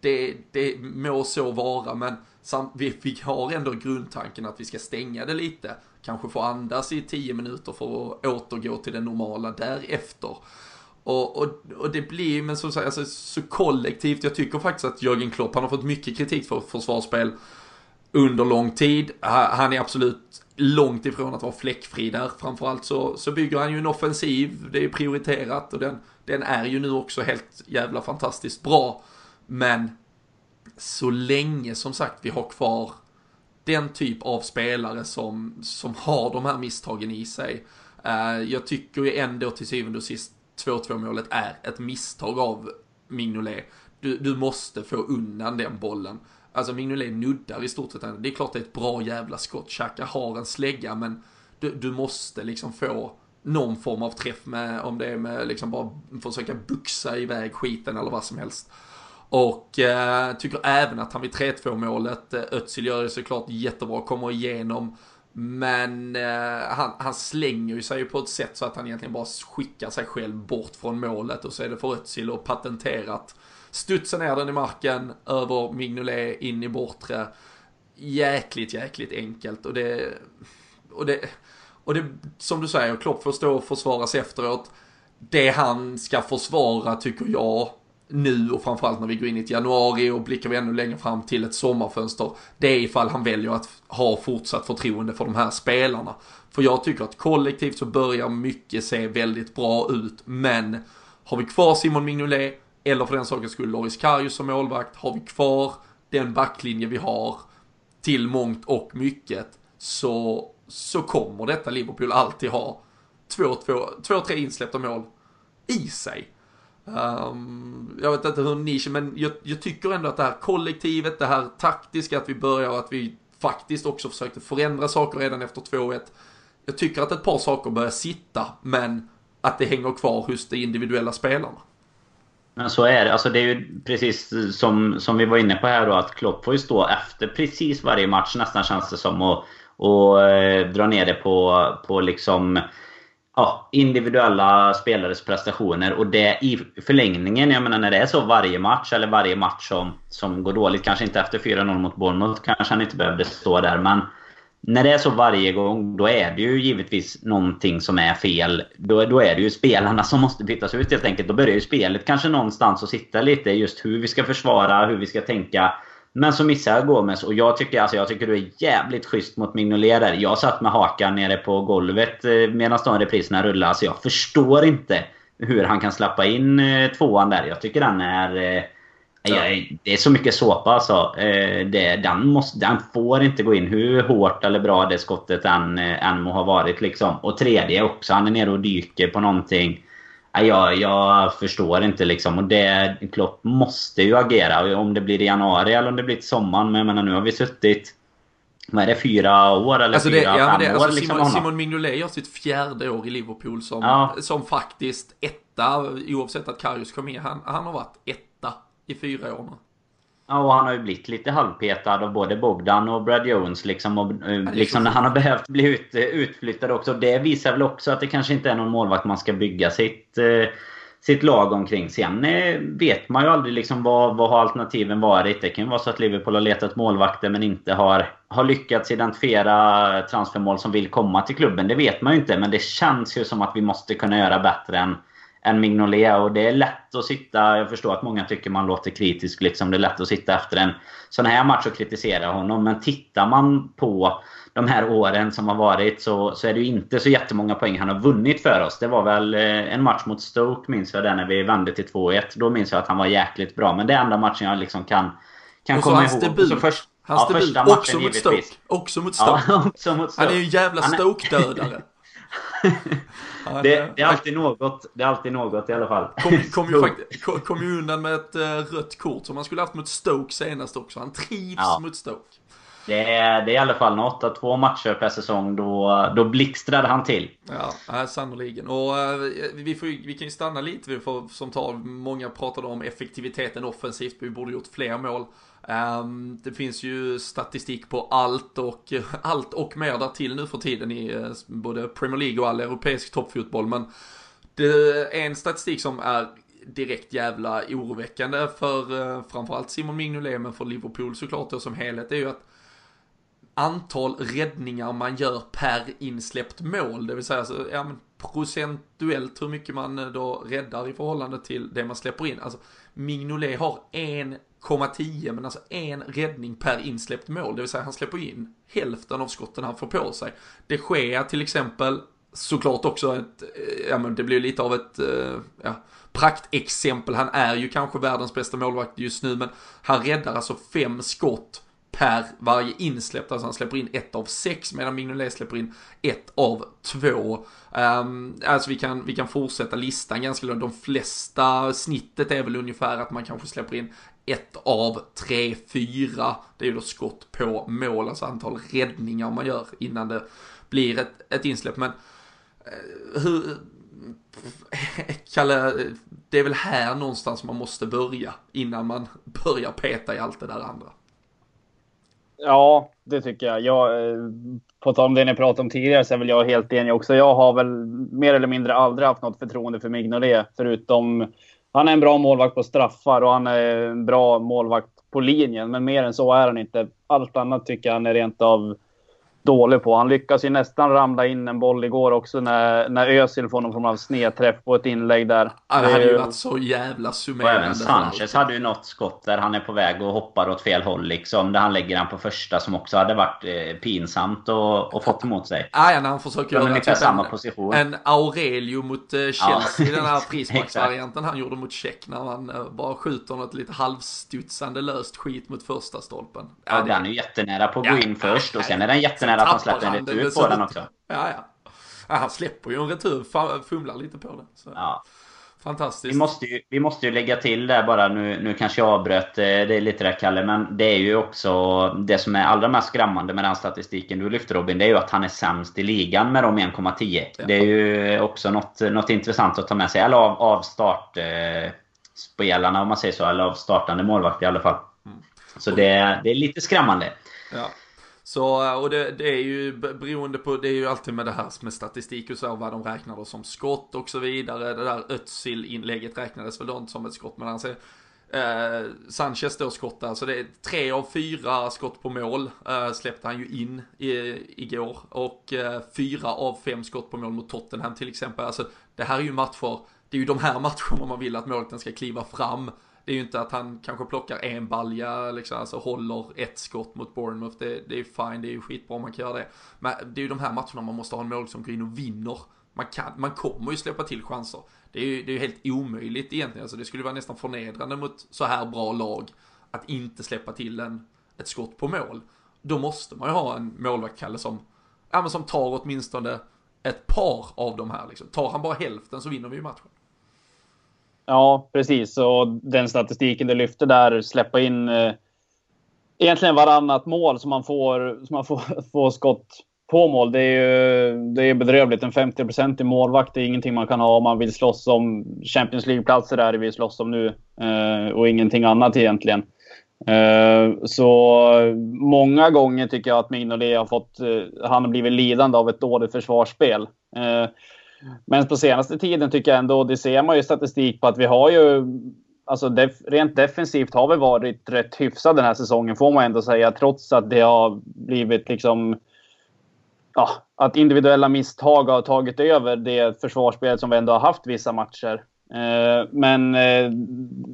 Det, det må så vara, men vi, vi har ändå grundtanken att vi ska stänga det lite. Kanske få andas i tio minuter för att återgå till det normala därefter. Och, och, och det blir, men som sagt, alltså, så kollektivt, jag tycker faktiskt att Jörgen Klopp, han har fått mycket kritik för försvarsspel under lång tid. Han är absolut långt ifrån att vara fläckfri där. Framförallt så, så bygger han ju en offensiv, det är prioriterat och den, den är ju nu också helt jävla fantastiskt bra. Men så länge som sagt vi har kvar den typ av spelare som, som har de här misstagen i sig. Eh, jag tycker ju ändå till syvende och sist 2-2 målet är ett misstag av Mignolet. Du, du måste få undan den bollen. Alltså Mignolet nuddar i stort sett Det är klart det är ett bra jävla skott. Xhaka har en slägga men du, du måste liksom få någon form av träff med, om det är med liksom bara försöka buxa iväg skiten eller vad som helst. Och eh, tycker även att han vid 3-2 målet, eh, Özil gör det såklart jättebra, kommer igenom. Men eh, han, han, slänger ju sig på ett sätt så att han egentligen bara skickar sig själv bort från målet och så är det för Özil och patenterat. Studsa ner den i marken, över Mignolet, in i bortre. Jäkligt, jäkligt enkelt och det... Och det, och det som du säger, Klopp får stå och försvaras efteråt. Det han ska försvara tycker jag nu och framförallt när vi går in i ett januari och blickar vi ännu längre fram till ett sommarfönster. Det är ifall han väljer att ha fortsatt förtroende för de här spelarna. För jag tycker att kollektivt så börjar mycket se väldigt bra ut. Men har vi kvar Simon Mignolet eller för den sakens skull Loris Karius som målvakt. Har vi kvar den backlinje vi har till mångt och mycket så, så kommer detta Liverpool alltid ha två, två, två tre insläppta mål i sig. Um, jag vet inte hur ni men jag, jag, tycker ändå att det här kollektivet, det här taktiska, att vi börjar och att vi faktiskt också försökte förändra saker redan efter 2-1. Jag tycker att ett par saker börjar sitta, men att det hänger kvar hos de individuella spelarna. Men så är det. Alltså det är ju precis som, som vi var inne på här då, att Klopp får ju stå efter precis varje match nästan känns det som och, och eh, dra ner det på, på liksom ja, individuella spelares prestationer. Och det i förlängningen, jag menar när det är så varje match, eller varje match som, som går dåligt, kanske inte efter 4-0 mot Bournemouth, kanske han inte behövde stå där. Men när det är så varje gång, då är det ju givetvis någonting som är fel. Då, då är det ju spelarna som måste bytas ut helt enkelt. Då börjar ju spelet kanske någonstans att sitta lite just hur vi ska försvara, hur vi ska tänka. Men så missar jag Gomes och jag tycker, alltså, jag tycker du är jävligt schysst mot Mignolet där. Jag satt med hakan nere på golvet eh, medan de repriserna rullade. Alltså jag förstår inte hur han kan släppa in eh, tvåan där. Jag tycker den är... Eh, ja. Det är så mycket såpa alltså. Det, den, måste, den får inte gå in hur hårt eller bra det skottet än, än må ha varit. Liksom. Och tredje också. Han är nere och dyker på någonting. Jag, jag förstår inte liksom. Och det, Klopp måste ju agera. Om det blir i januari eller om det blir till sommaren. Men jag menar, nu har vi suttit... Vad är det? Fyra år eller alltså det, fyra, ja, fem det, år? alltså liksom, Simon, Simon Mignolet gör sitt fjärde år i Liverpool som, ja. som faktiskt etta. Oavsett att Karius kom med. Han, han har varit etta i fyra år nu. Ja, och han har ju blivit lite halvpetad av både Bogdan och Brad Jones. Liksom, och, eh, liksom när han har behövt bli ut, eh, utflyttad också. Det visar väl också att det kanske inte är någon målvakt man ska bygga sitt, eh, sitt lag omkring. Sen vet man ju aldrig liksom vad, vad har alternativen varit. Det kan ju vara så att Liverpool har letat målvakter men inte har, har lyckats identifiera transfermål som vill komma till klubben. Det vet man ju inte. Men det känns ju som att vi måste kunna göra bättre än än Mignolet. Och det är lätt att sitta... Jag förstår att många tycker man låter kritisk. Liksom. Det är lätt att sitta efter en sån här match och kritisera honom. Men tittar man på de här åren som har varit så, så är det ju inte så jättemånga poäng han har vunnit för oss. Det var väl eh, en match mot Stoke minns jag där när vi vände till 2-1. Då minns jag att han var jäkligt bra. Men det är enda matchen jag liksom kan, kan komma ihåg. Debut. Så först, Hans ja, debut, matchen, också mot Stoke. Också mot Stoke. Ja, också mot Stoke. Han är ju en jävla Stoke-dödare. det, det, är alltid något, det är alltid något i alla fall. Kom, kom, ju, kom, kom ju undan med ett uh, rött kort som han skulle haft mot Stoke senast också. Han trivs ja. mot Stoke. Det är, det är i alla fall något. Att två matcher per säsong, då, då blixtrade han till. Ja, sannoliken. Och uh, vi, får, vi kan ju stanna lite, vi får, som tar, många pratade om effektiviteten offensivt, vi borde gjort fler mål. Ehm, det finns ju statistik på allt och allt och mer där till nu för tiden i eh, både Premier League och all europeisk toppfotboll. Men det är en statistik som är direkt jävla oroväckande för eh, framförallt Simon Mignolet men för Liverpool såklart då som helhet är ju att antal räddningar man gör per insläppt mål. Det vill säga så, ja, men procentuellt hur mycket man eh, då räddar i förhållande till det man släpper in. Alltså Mignolet har en 0,10 men alltså en räddning per insläppt mål. Det vill säga han släpper in hälften av skotten han får på sig. Det sker till exempel såklart också ett, eh, ja men det blir lite av ett, eh, ja, praktexempel. Han är ju kanske världens bästa målvakt just nu men han räddar alltså fem skott per varje insläppt. Alltså han släpper in ett av sex medan Mignolet släpper in ett av två. Um, alltså vi kan, vi kan fortsätta listan ganska långt. De flesta, snittet är väl ungefär att man kanske släpper in ett av tre, fyra. Det är ju då skott på mål, alltså antal räddningar man gör innan det blir ett, ett insläpp. Men eh, hur... Kalle, det är väl här någonstans man måste börja innan man börjar peta i allt det där andra. Ja, det tycker jag. jag eh, på tal om det ni pratade om tidigare så är väl jag helt enig också. Jag har väl mer eller mindre aldrig haft något förtroende för Mignolet. Förutom, han är en bra målvakt på straffar och han är en bra målvakt på linjen. Men mer än så är han inte. Allt annat tycker jag han är rent av dålig på. Han lyckas ju nästan ramla in en boll igår också när, när Özil får någon form av snedträff på ett inlägg där. Ja, det hade ju varit så jävla summerande. Och även Sanchez hade ju något skott där han är på väg och hoppar åt fel håll liksom. Där han lägger den på första som också hade varit eh, pinsamt och, och fått emot sig. Ja, ja när han försöker göra typ samma en, position. en Aurelio mot eh, Chelsea. Ja. den här frisparksvarianten han gjorde mot Tjeck när han eh, bara skjuter något lite halvstudsande löst skit mot första stolpen. Ja, ja det... den är ju jättenära på att gå in först och sen är den jättenära att han släpper en retur på den också. Ja, ja. ja han släpper ju en retur, fumlar lite på den. Så. Ja. Fantastiskt. Vi måste, ju, vi måste ju lägga till där bara, nu, nu kanske jag avbröt eh, det är lite där Kalle, men det är ju också det som är allra mest skrämmande med den statistiken du lyfter Robin, det är ju att han är sämst i ligan med de 1,10. Ja. Det är ju också något, något intressant att ta med sig, eller av, av startspelarna om man säger så, eller av startande målvakt i alla fall. Mm. Så det, det är lite skrämmande. Ja. Så, eh, och det, det, är ju beroende på, det är ju alltid med det här med statistik och så, vad de räknar då som skott och så vidare. Det där Özil-inlägget räknades väl då inte som ett skott, men han säger Eh, Sanchez då skottar, så det är tre av fyra skott på mål eh, släppte han ju in i, igår. Och eh, fyra av fem skott på mål mot Tottenham till exempel. Alltså det här är ju matcher, det är ju de här matcherna man vill att målvakten ska kliva fram det är ju inte att han kanske plockar en balja, liksom, alltså håller ett skott mot Bournemouth. Det, det är fine, det är ju skitbra om man kan göra det. Men det är ju de här matcherna man måste ha en mål som går in och vinner. Man, kan, man kommer ju släppa till chanser. Det är ju det är helt omöjligt egentligen. Alltså det skulle vara nästan förnedrande mot så här bra lag att inte släppa till en, ett skott på mål. Då måste man ju ha en målvakt, Kalle, som, ja, men som tar åtminstone ett par av de här. Liksom. Tar han bara hälften så vinner vi ju matchen. Ja, precis. Och den statistiken du lyfte där, släppa in eh, egentligen varannat mål som man får, som man får, får skott på mål. Det är ju det är bedrövligt. En 50 i målvakt är ingenting man kan ha om man vill slåss om Champions League-platser. Där vi slåss om nu. Eh, och ingenting annat egentligen. Eh, så många gånger tycker jag att Mignolet har fått... Eh, han har blivit lidande av ett dåligt försvarsspel. Eh, men på senaste tiden tycker jag ändå, det ser man ju statistik på att vi har ju Alltså def, rent defensivt har vi varit rätt hyfsade den här säsongen får man ändå säga. Trots att det har blivit liksom... Ja, att individuella misstag har tagit över det försvarsspel som vi ändå har haft vissa matcher. Eh, men eh,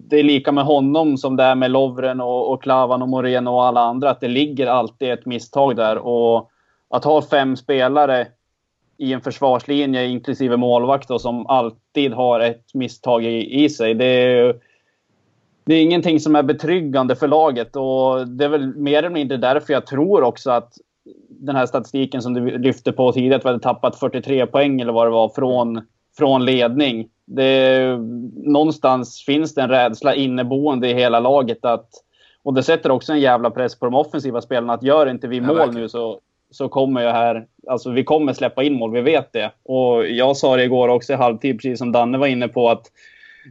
det är lika med honom som det är med Lovren och, och Klavan och Moreno och alla andra. Att det ligger alltid ett misstag där. Och att ha fem spelare i en försvarslinje, inklusive målvakt, då, som alltid har ett misstag i, i sig. Det är, det är ingenting som är betryggande för laget. Och det är väl mer eller mindre därför jag tror också att den här statistiken som du lyfte på tidigare, att vi hade tappat 43 poäng eller vad det var från, från ledning. Det, någonstans finns det en rädsla inneboende i hela laget att och det sätter också en jävla press på de offensiva spelarna att gör inte vi mål ja, nu så, så kommer jag här... Alltså vi kommer släppa in mål, vi vet det. Och jag sa det igår också i halvtid, precis som Danne var inne på, att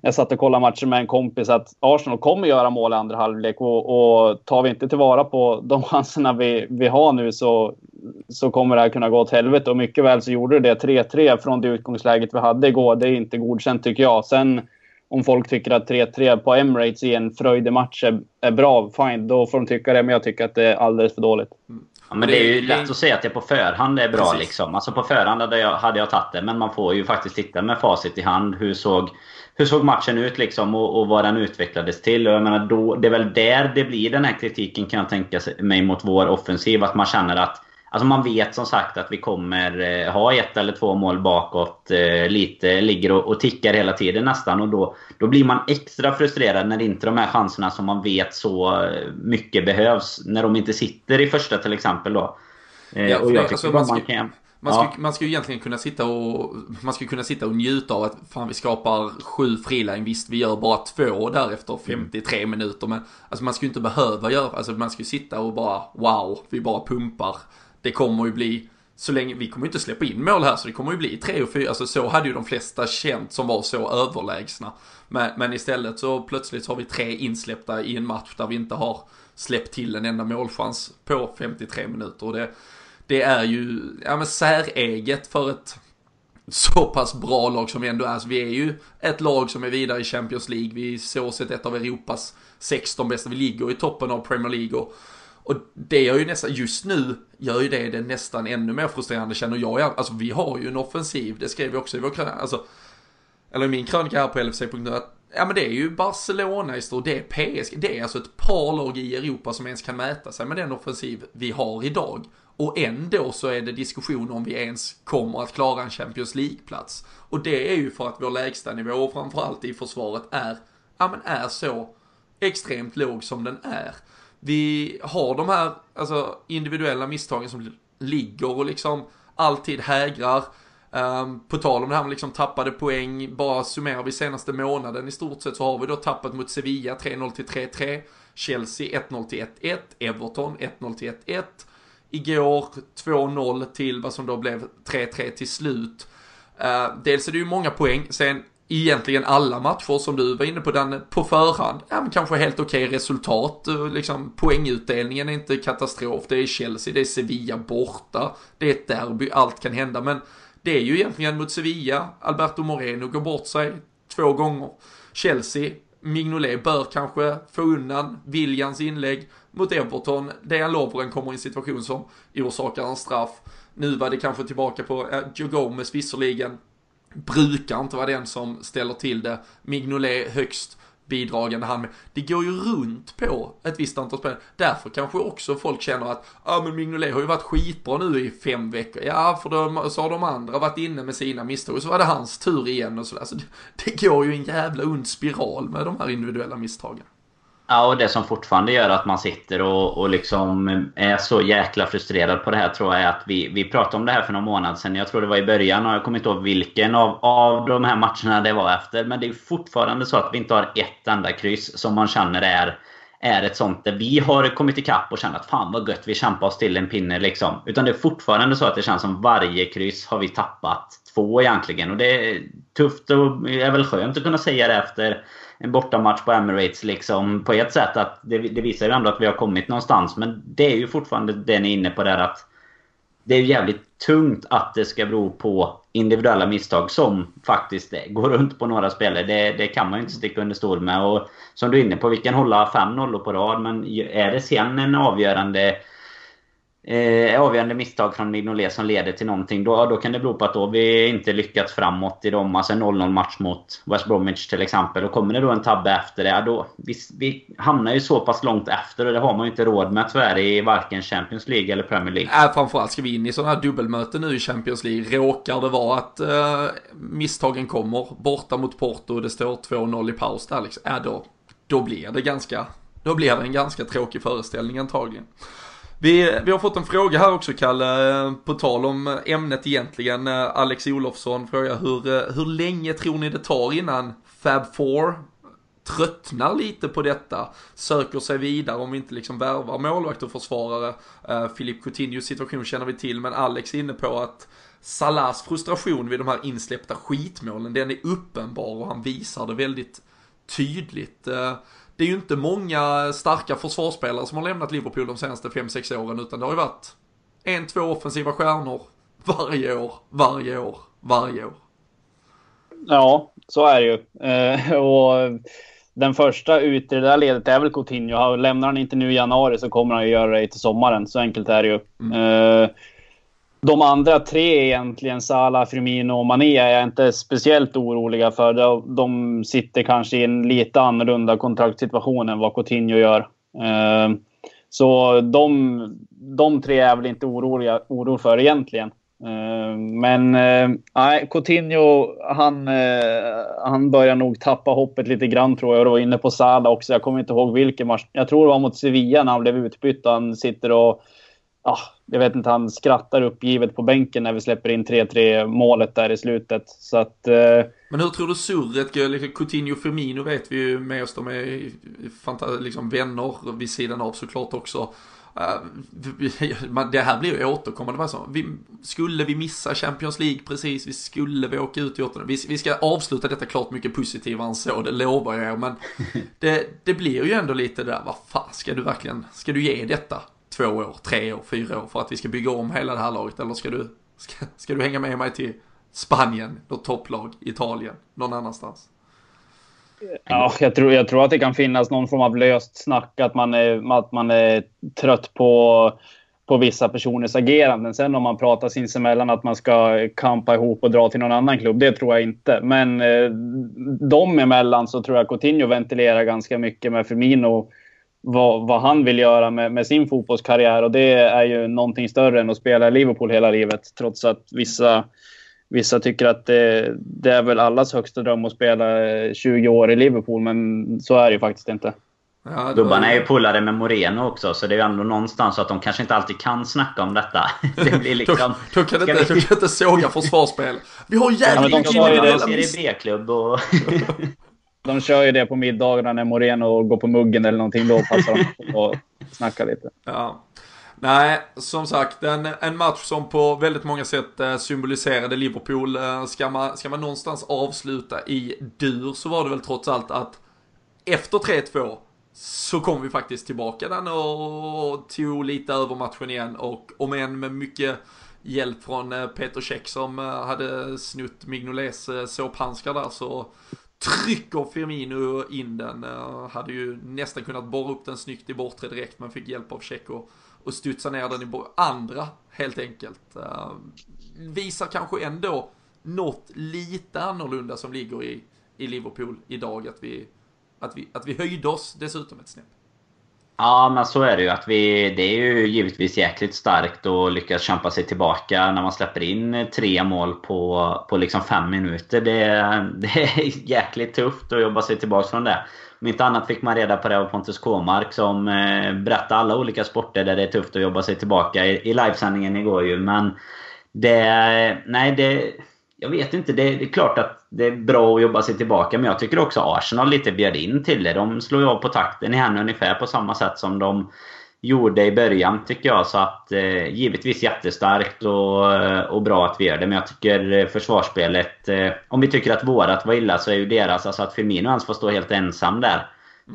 jag satt och kollade matchen med en kompis att Arsenal kommer göra mål i andra halvlek och, och tar vi inte tillvara på de chanserna vi, vi har nu så, så kommer det här kunna gå åt helvete. Och mycket väl så gjorde det 3-3 från det utgångsläget vi hade igår. Det är inte godkänt tycker jag. Sen om folk tycker att 3-3 på Emirates i en fröjdig match är, är bra, fine, då får de tycka det. Men jag tycker att det är alldeles för dåligt. Mm. Ja, men det är ju lätt att säga att det på förhand är bra. Liksom. Alltså på förhand hade jag, hade jag tagit det. Men man får ju faktiskt titta med facit i hand. Hur såg, hur såg matchen ut liksom och, och vad den utvecklades till? Och jag menar, då, det är väl där det blir den här kritiken kan jag tänka mig mot vår offensiv. Att man känner att Alltså man vet som sagt att vi kommer eh, ha ett eller två mål bakåt. Eh, lite ligger och, och tickar hela tiden nästan. Och då, då blir man extra frustrerad när inte de här chanserna som man vet så eh, mycket behövs. När de inte sitter i första till exempel då. Ja, och jag tycker man, ska, man kan... Man ska, ja. man ska ju egentligen kunna sitta och man ska kunna sitta och njuta av att fan vi skapar sju frilägen. Visst vi gör bara två där efter 53 mm. minuter. Men alltså man ska ju inte behöva göra, alltså man ska ju sitta och bara wow, vi bara pumpar det kommer ju bli, så länge, vi kommer ju inte släppa in mål här så det kommer ju bli 3 och 4, alltså så hade ju de flesta känt som var så överlägsna. Men, men istället så plötsligt så har vi tre insläppta i en match där vi inte har släppt till en enda målchans på 53 minuter. Och det, det är ju, ja men säreget för ett så pass bra lag som vi ändå är. Alltså, vi är ju ett lag som är vidare i Champions League. Vi är så sett ett av Europas 16 bästa. Vi ligger i toppen av Premier League. Och och det gör ju nästan, just nu gör ju det det nästan ännu mer frustrerande känner jag. Alltså vi har ju en offensiv, det skrev vi också i vår krönika, alltså, eller i min krönika här på LFC.nu, att ja men det är ju Barcelona i stort, det är PSG, det är alltså ett par lag i Europa som ens kan mäta sig med den offensiv vi har idag. Och ändå så är det diskussion om vi ens kommer att klara en Champions League-plats. Och det är ju för att vår lägsta nivå, framförallt i försvaret, är, ja men är så extremt låg som den är vi har de här alltså, individuella misstagen som ligger och liksom alltid hägrar. Um, på tal om det här med liksom tappade poäng, bara summerar vi senaste månaden i stort sett så har vi då tappat mot Sevilla 3-0 till 3-3, Chelsea 1-0 till 1-1, Everton 1-0 till 1-1, igår 2-0 till vad som då blev 3-3 till slut. Uh, dels är det ju många poäng, sen egentligen alla matcher som du var inne på den på förhand. Ja, men kanske helt okej okay resultat. Eh, liksom, poängutdelningen är inte katastrof. Det är Chelsea, det är Sevilla borta. Det är ett derby, allt kan hända. Men det är ju egentligen mot Sevilla. Alberto Moreno går bort sig två gånger. Chelsea, Mignolet bör kanske få undan Viljans inlägg mot Everton. Dejan Lovren kommer i en situation som orsakar en straff. Nu var det kanske tillbaka på eh, Joe Gomez visserligen brukar inte vara den som ställer till det. Mignolet högst bidragande han med. Det går ju runt på ett visst antal spel. Därför kanske också folk känner att ja ah, men Mignolet har ju varit skitbra nu i fem veckor. Ja, för då så har de andra varit inne med sina misstag och så var det hans tur igen och sådär. Så det, det går ju en jävla ond spiral med de här individuella misstagen. Ja, och det som fortfarande gör att man sitter och, och liksom är så jäkla frustrerad på det här tror jag är att vi, vi pratade om det här för någon månad sedan. Jag tror det var i början och jag kommer inte ihåg vilken av, av de här matcherna det var efter. Men det är fortfarande så att vi inte har ett enda kryss som man känner är, är ett sånt där vi har kommit ikapp och känner att fan vad gött vi kämpar oss till en pinne liksom. Utan det är fortfarande så att det känns som varje kryss har vi tappat två egentligen. Och det är tufft och är väl skönt att kunna säga det efter en bortamatch på Emirates liksom på ett sätt att det, det, visar ju ändå att vi har kommit någonstans. Men det är ju fortfarande det ni är inne på där att det är jävligt tungt att det ska bero på individuella misstag som faktiskt går runt på några spelare. Det, det kan man ju inte sticka under stol med. Och som du är inne på, vi kan hålla 5-0 på rad. Men är det sen en avgörande eh, avgörande misstag från Mignolet som leder till någonting. Då, då kan det bero på att då vi inte lyckats framåt i dem. Alltså 0-0 match mot West Bromwich till exempel. Och kommer det då en tabbe efter det, då, vi, vi hamnar ju så pass långt efter och det har man ju inte råd med tyvärr i varken Champions League eller Premier League. Äh, framförallt ska vi in i sådana här dubbelmöten nu i Champions League. Råkar det vara att eh, misstagen kommer borta mot Porto och det står 2-0 i paus där liksom. Äh, då, då blir det ganska, då blir det en ganska tråkig föreställning antagligen. Vi, vi har fått en fråga här också Kalle, på tal om ämnet egentligen. Eh, Alex Olofsson frågar hur, eh, hur länge tror ni det tar innan Fab 4 tröttnar lite på detta, söker sig vidare om vi inte liksom värvar målvakt och försvarare. Eh, uh, Filip Coutinhos situation känner vi till, men Alex är inne på att Salas frustration vid de här insläppta skitmålen, den är uppenbar och han visar det väldigt tydligt. Uh, det är ju inte många starka försvarsspelare som har lämnat Liverpool de senaste 5-6 åren, utan det har ju varit en, två offensiva stjärnor varje år, varje år, varje år. Ja, så är det ju. Eh, och den första ut i det där ledet är väl Coutinho. Lämnar han inte nu i januari så kommer han ju göra det till sommaren. Så enkelt är det ju. Mm. De andra tre egentligen, Salah, Firmino och Mané, är jag inte speciellt oroliga för. De sitter kanske i en lite annorlunda kontraktssituation än vad Coutinho gör. Eh, så de, de tre är jag väl inte oroliga, oro för egentligen. Eh, men eh, nej, Coutinho, han, han börjar nog tappa hoppet lite grann tror jag. Och var inne på Salah också. Jag kommer inte ihåg vilken match. Jag tror det var mot Sevilla när han blev utbytt. Han sitter och ah, jag vet inte, han skrattar uppgivet på bänken när vi släpper in 3-3 målet där i slutet. Så att, eh... Men hur tror du surret går? Liksom Coutinho och Firmino vet vi ju med oss, de är liksom vänner vid sidan av såklart också. Uh, det här blir ju återkommande. Vi, skulle vi missa Champions League precis, vi skulle vi åka ut i åttonde. Vi, vi ska avsluta detta klart mycket positivare än så, det lovar jag er. Men det, det blir ju ändå lite där, vad fan ska du verkligen, ska du ge detta? Två år, tre år, fyra år för att vi ska bygga om hela det här laget? Eller ska du, ska, ska du hänga med mig till Spanien, något topplag, Italien, någon annanstans? Ja, jag tror, jag tror att det kan finnas någon form av löst snack att man är, att man är trött på, på vissa personers ageranden. Sen om man pratar sinsemellan att man ska kampa ihop och dra till någon annan klubb, det tror jag inte. Men eh, de emellan så tror jag Coutinho ventilerar ganska mycket med Firmino vad, vad, han vill göra med, med, sin fotbollskarriär. Och det är ju någonting större än att spela i Liverpool hela livet. Trots att vissa, vissa tycker att det, det är väl allas högsta dröm att spela 20 år i Liverpool. Men så är det ju faktiskt inte. Ja, Gubbarna är ju pullade med Moreno också, så det är ju ändå någonstans så att de kanske inte alltid kan snacka om detta. Det blir liksom... de, kan inte, vi... de kan inte såga försvarsspel. Vi har jävligt mycket ja, de ser i B-klubb och... De kör ju det på middagarna när Moreno går på muggen eller någonting. Då passar de på att snacka lite. Ja. Nej, som sagt, en, en match som på väldigt många sätt eh, symboliserade Liverpool. Eh, ska man, ska man någonstans avsluta i dur så var det väl trots allt att efter 3-2 så kom vi faktiskt tillbaka den och tog lite över matchen igen och om än med mycket hjälp från eh, Peter Käck som hade snutt Mignolets såphandskar där så trycker Firmino in den. Eh, hade ju nästan kunnat borra upp den snyggt i bortre direkt men fick hjälp av Tjecko och, studsa ner den i andra helt enkelt. Eh, visar kanske ändå något lite annorlunda som ligger i, i Liverpool idag. Att vi, att, vi, att vi höjde oss dessutom ett snäpp. Ja, men så är det ju. Att vi, det är ju givetvis jäkligt starkt att lyckas kämpa sig tillbaka när man släpper in tre mål på, på liksom fem minuter. Det, det är jäkligt tufft att jobba sig tillbaka från det. Om inte annat fick man reda på det av Pontus Kåmark som eh, berättade alla olika sporter där det är tufft att jobba sig tillbaka i, i livesändningen igår ju. Men det... Nej, det jag vet inte. Det, det, är klart att det är bra att jobba sig tillbaka. Men jag tycker också Arsenal lite bjöd in till det. De slår ju av på takten igen ungefär på samma sätt som de gjorde i början tycker jag. Så att eh, givetvis jättestarkt och, eh, och bra att vi gör det. Men jag tycker eh, försvarsspelet... Eh, om vi tycker att vårat var illa så är ju deras... Alltså att Firmino ens får stå helt ensam där.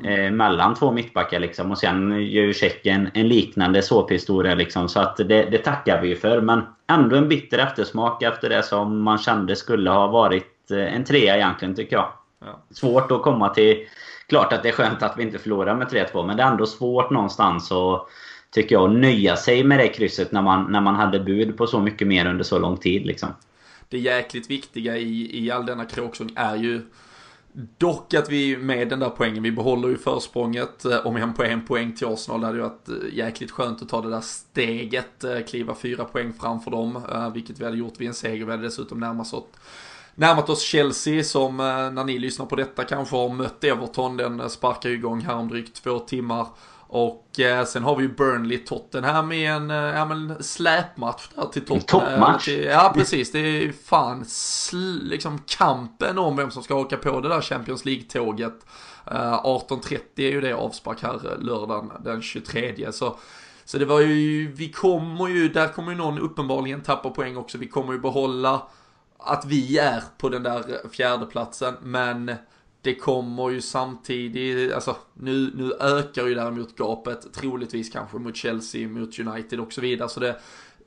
Eh, mellan två mittbackar liksom. Och sen gör ju Tjeckien en liknande såphistoria liksom. Så att det, det tackar vi ju för. Men ändå en bitter eftersmak efter det som man kände skulle ha varit eh, en trea egentligen tycker jag. Ja. Svårt att komma till... Klart att det är skönt att vi inte förlorar med 3-2 men det är ändå svårt någonstans att tycker jag, nöja sig med det krysset när man, när man hade bud på så mycket mer under så lång tid. Liksom. Det jäkligt viktiga i, i all denna kråksång är ju Dock att vi med den där poängen, vi behåller ju försprånget eh, om en på en poäng till Arsenal. Det hade ju varit eh, jäkligt skönt att ta det där steget, eh, kliva fyra poäng framför dem, vilket vi hade gjort vid en seger. Vi hade dessutom närmat oss, närmat oss Chelsea som när ni lyssnar på detta kanske har mött Everton. Den sparkar ju igång här om drygt två timmar. Och eh, sen har vi ju Burnley Tottenham i en eh, ja, men släpmatch där till Tottenham. Toppmatch. ja precis, det är fan liksom kampen om vem som ska åka på det där Champions League-tåget. Eh, 18.30 är ju det avspark här eh, lördagen den 23. Så, så det var ju, vi kommer ju, där kommer ju någon uppenbarligen tappa poäng också. Vi kommer ju behålla att vi är på den där fjärdeplatsen men det kommer ju samtidigt, alltså nu, nu ökar ju däremot gapet, troligtvis kanske mot Chelsea, mot United och så vidare. Så det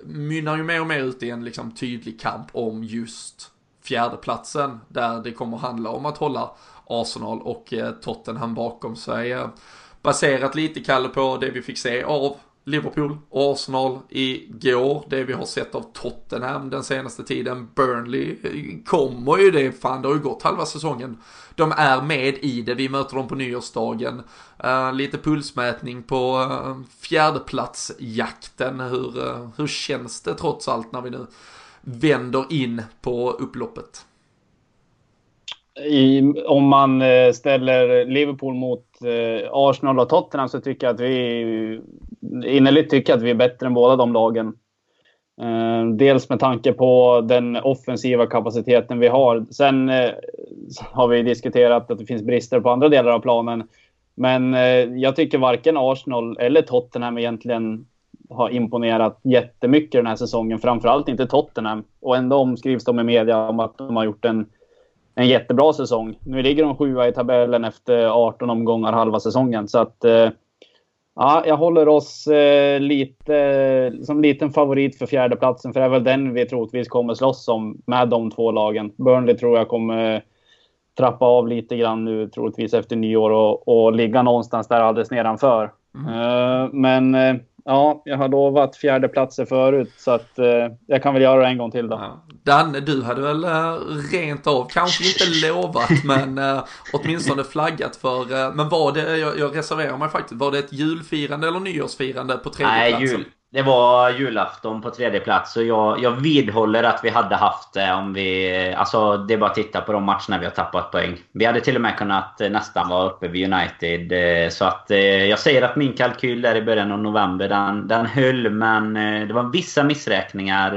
mynnar ju mer och mer ut i en liksom tydlig kamp om just fjärdeplatsen. Där det kommer handla om att hålla Arsenal och eh, Tottenham bakom sig. Eh, baserat lite, Kalle, på det vi fick se av Liverpool och Arsenal igår. Det vi har sett av Tottenham den senaste tiden. Burnley eh, kommer ju det, fan det har ju gått halva säsongen. De är med i det, vi möter dem på nyårsdagen. Uh, lite pulsmätning på uh, fjärdeplatsjakten. Hur, uh, hur känns det trots allt när vi nu vänder in på upploppet? I, om man ställer Liverpool mot Eh, Arsenal och Tottenham så tycker jag att vi innerligt tycker att vi är bättre än båda de lagen. Eh, dels med tanke på den offensiva kapaciteten vi har. Sen eh, har vi diskuterat att det finns brister på andra delar av planen. Men eh, jag tycker varken Arsenal eller Tottenham egentligen har imponerat jättemycket den här säsongen. Framförallt inte Tottenham. Och ändå omskrivs de i media om att de har gjort en, en jättebra säsong. Nu ligger de sjua i tabellen efter 18 omgångar halva säsongen. Så att Ja, jag håller oss eh, lite som liten favorit för fjärdeplatsen. För det är väl den vi troligtvis kommer slåss om med de två lagen. Burnley tror jag kommer trappa av lite grann nu troligtvis efter nyår och, och ligga någonstans där alldeles nedanför. Mm. Uh, men Ja, jag har lovat fjärdeplatser förut så att eh, jag kan väl göra det en gång till då. Ja. Danne, du hade väl eh, rent av, kanske inte lovat, men eh, åtminstone flaggat för, eh, men var det, jag, jag reserverar mig faktiskt, var det ett julfirande eller nyårsfirande på tredje Nej? Jul, det var julafton på tredje plats och jag, jag vidhåller att vi hade haft det om vi... Alltså det är bara att titta på de matcherna vi har tappat poäng. Vi hade till och med kunnat eh, nästan vara uppe vid United. Eh, så att eh, jag säger att min kalkyl där i början av november, den, den höll. Men det var vissa missräkningar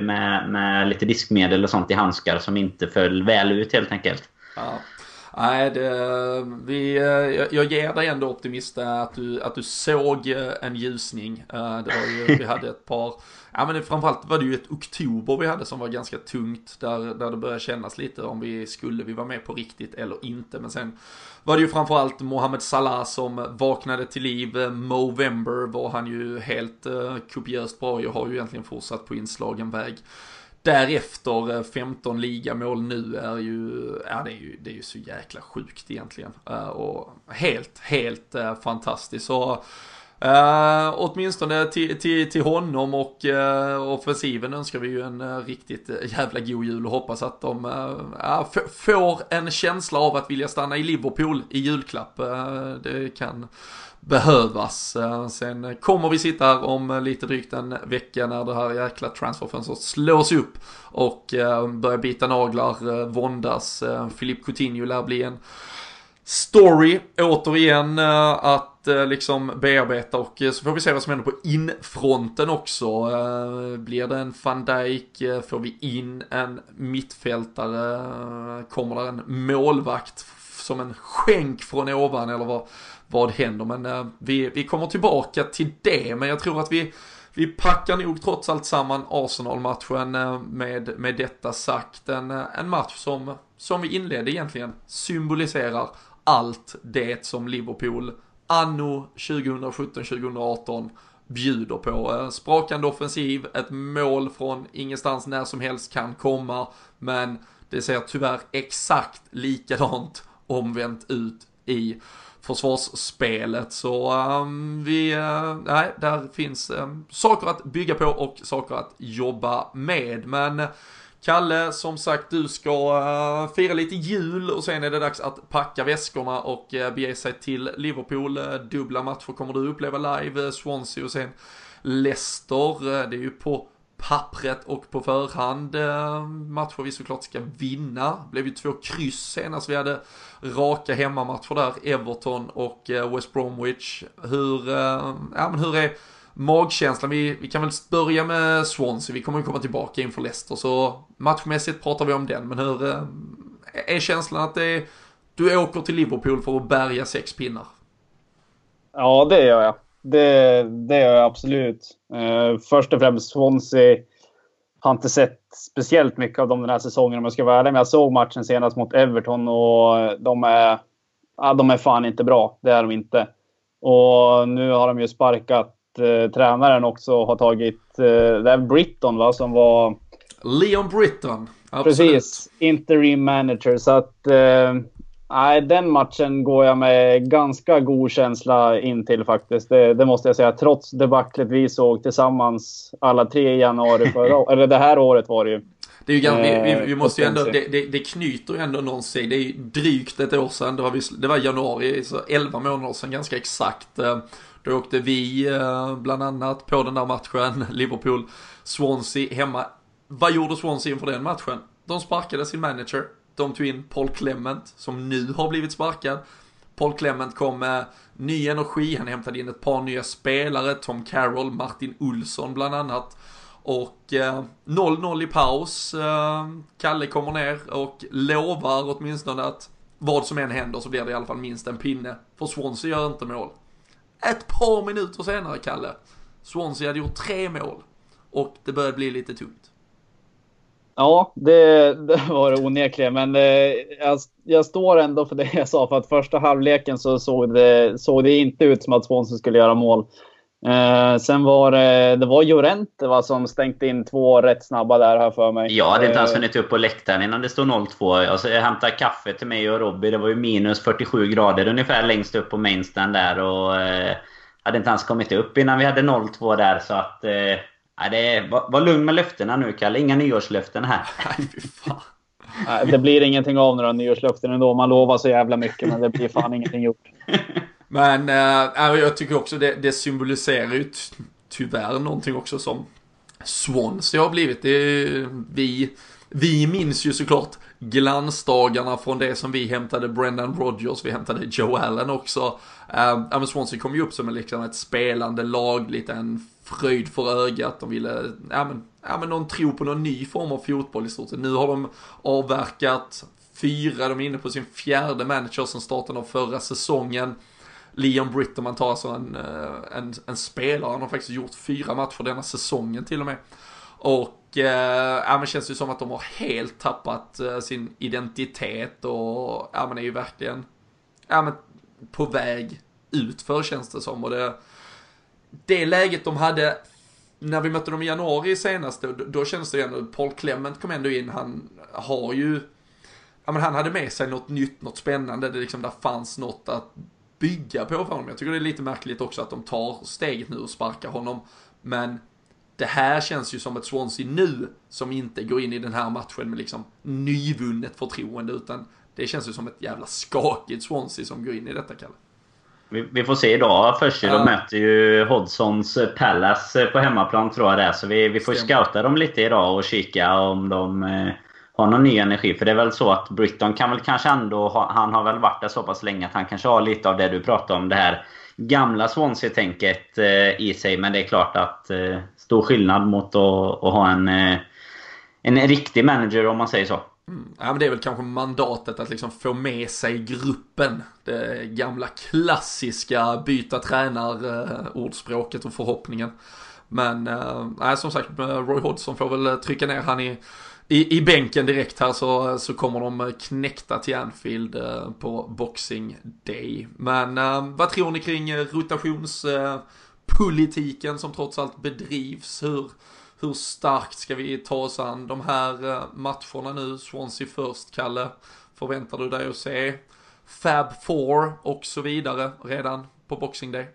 med, med lite diskmedel och sånt i handskar som inte föll väl ut helt enkelt. Ja. Nej, det, vi, eh, jag, jag ger dig ändå optimist att du, att du såg eh, en ljusning. Eh, det var ju, vi hade ett par, ja men framförallt var det ju ett oktober vi hade som var ganska tungt. Där, där det började kännas lite om vi skulle vi vara med på riktigt eller inte. Men sen var det ju framförallt Mohamed Salah som vaknade till liv. Movember var han ju helt kopiöst bra. Jag har ju egentligen fortsatt på inslagen väg. Därefter eh, 15 ligamål nu är ju, ja det är ju, det är ju så jäkla sjukt egentligen. Eh, och helt, helt eh, fantastiskt. Så Uh, åtminstone till, till, till honom och uh, offensiven önskar vi ju en uh, riktigt jävla god jul och hoppas att de uh, får en känsla av att vilja stanna i Liverpool i julklapp. det kan behövas. Sen kommer vi sitta här om lite drygt en vecka när det här jäkla transferfönstret slås upp och börjar bita naglar, våndas. Filip Coutinho lär bli en story återigen att Eh, liksom bearbeta och eh, så får vi se vad som händer på infronten också. Eh, blir det en van Dijk? Får vi in en mittfältare? Kommer det en målvakt som en skänk från ovan eller vad, vad händer? Men vi, vi kommer tillbaka till det, men jag tror att vi vi packar nog trots allt samman Arsenal-matchen med, med detta sagt. En, en match som, som vi inledde egentligen symboliserar allt det som Liverpool anno 2017-2018 bjuder på. Eh, sprakande offensiv, ett mål från ingenstans när som helst kan komma, men det ser tyvärr exakt likadant omvänt ut i försvarsspelet. Så um, vi, uh, nej, där finns um, saker att bygga på och saker att jobba med. Men Kalle, som sagt, du ska uh, fira lite jul och sen är det dags att packa väskorna och uh, bege sig till Liverpool. Uh, dubbla matcher kommer du uppleva live, Swansea och sen Leicester. det är ju på pappret och på förhand matcher vi såklart ska vinna. Det blev ju två kryss senast vi hade raka hemmamatcher där, Everton och West Bromwich. Hur, ja men hur är magkänslan, vi, vi kan väl börja med Swansea, vi kommer ju komma tillbaka inför Leicester, så matchmässigt pratar vi om den, men hur eh, är känslan att det är, du åker till Liverpool för att bärga sex pinnar? Ja, det gör jag. Det, det gör jag absolut. Eh, först och främst Swansea har inte sett speciellt mycket av dem den här säsongen om jag ska vara ärlig. Men jag såg matchen senast mot Everton och de är, ja, de är fan inte bra. Det är de inte. Och nu har de ju sparkat eh, tränaren också har tagit, eh, det är Britton va, som var... Leon Britton. Absolut. Precis, interim manager. Så att, eh, nej, den matchen går jag med ganska god känsla in till faktiskt. Det, det måste jag säga. Trots debaclet vi såg tillsammans alla tre i januari förra Eller det här året var det ju. Det är ju ganska, vi, vi, vi eh, måste ju ändå, det, det, det knyter ju ändå någon sig. Det är ju drygt ett år sedan, det var, det var januari, så 11 månader sedan ganska exakt. Då åkte vi eh, bland annat på den där matchen, Liverpool-Swansea hemma. Vad gjorde Swansea inför den matchen? De sparkade sin manager. De tog in Paul Clement, som nu har blivit sparkad. Paul Clement kom med ny energi, han hämtade in ett par nya spelare, Tom Carroll, Martin Olsson bland annat. Och 0-0 eh, i paus. Eh, Kalle kommer ner och lovar åtminstone att vad som än händer så blir det i alla fall minst en pinne. För Swansea gör inte mål. Ett par minuter senare, Kalle, Swansea hade gjort tre mål och det började bli lite tungt. Ja, det, det var det onekligen, men eh, jag, jag, står ändå för det jag sa. För att första halvleken så såg det, såg det inte ut som att Swansea skulle göra mål. Eh, sen var det, det var Jorente va, som stängt in två rätt snabba där här för mig. Jag hade inte ens eh, hunnit upp på läktaren innan det stod 0-2. Alltså, jag hämtade kaffe till mig och Robby. Det var ju minus 47 grader ungefär längst upp på mainstand där. Och eh, hade inte ens kommit upp innan vi hade 0-2 där. Så att... Eh, det var, var lugn med löftena nu Kalle. Inga nyårslöften här. Nej. Det blir ingenting av några nyårslöften ändå. Man lovar så jävla mycket men det blir fan ingenting gjort. Men äh, jag tycker också det, det symboliserar ju tyvärr någonting också som Swansea har blivit. Det, vi, vi minns ju såklart glansdagarna från det som vi hämtade Brendan Rodgers, vi hämtade Joe Allen också. Äh, men Swansea kom ju upp som liksom ett spelande lag, lite en fröjd för ögat. De ville, ja men, ja men någon tro på någon ny form av fotboll i stort sett. Nu har de avverkat fyra, de är inne på sin fjärde manager som starten av förra säsongen. Leon Britt om man tar alltså en, eh, en, en spelare, han har faktiskt gjort fyra matcher denna säsongen till och med. Och eh, ja, men känns ju som att de har helt tappat eh, sin identitet och ja men är ju verkligen ja, men på väg utför känns det som. Och det, det läget de hade när vi mötte dem i januari senast, då, då känns det ändå, Paul Clement kom ändå in, han har ju, ja men han hade med sig något nytt, något spännande, det liksom, där fanns något att bygga på för honom. Jag tycker det är lite märkligt också att de tar steget nu och sparkar honom. Men det här känns ju som ett Swansea nu som inte går in i den här matchen med liksom nyvunnet förtroende utan det känns ju som ett jävla skakigt Swansea som går in i detta Kalle. Vi, vi får se idag först. De möter ju Hodgsons Palace på hemmaplan tror jag det är. Så vi, vi får Stämmer. scouta dem lite idag och kika om de ha någon ny energi. För det är väl så att Britton kan väl kanske ändå ha, Han har väl varit där så pass länge att han kanske har lite av det du pratar om. Det här gamla Swansea-tänket eh, i sig. Men det är klart att eh, stor skillnad mot att, att ha en, eh, en riktig manager om man säger så. Mm. Ja men det är väl kanske mandatet att liksom få med sig gruppen. Det gamla klassiska byta tränar-ordspråket eh, och förhoppningen. Men äh, som sagt, eh, Roy Hodgson får väl trycka ner han i i, i bänken direkt här så, så kommer de knäckta till Anfield eh, på Boxing Day. Men eh, vad tror ni kring eh, rotationspolitiken som trots allt bedrivs? Hur, hur starkt ska vi ta oss an de här eh, matcherna nu? Swansea först, Kalle. Förväntar du dig att se Fab Four och så vidare redan på Boxing Day?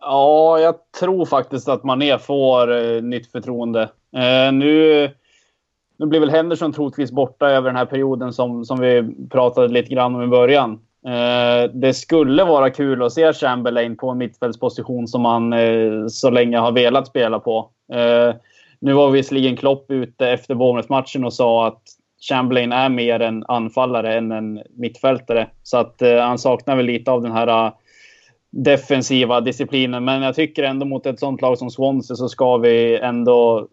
Ja, jag tror faktiskt att Mané får eh, nytt förtroende. Eh, nu, nu blir väl Henderson troligtvis borta över den här perioden som, som vi pratade lite grann om i början. Eh, det skulle vara kul att se Chamberlain på en mittfältsposition som han eh, så länge har velat spela på. Eh, nu var visserligen Klopp ute efter Bournemouth-matchen och sa att Chamberlain är mer en anfallare än en mittfältare. Så att eh, han saknar väl lite av den här eh, defensiva disciplinen. Men jag tycker ändå mot ett sånt lag som Swansea så ska vi ändå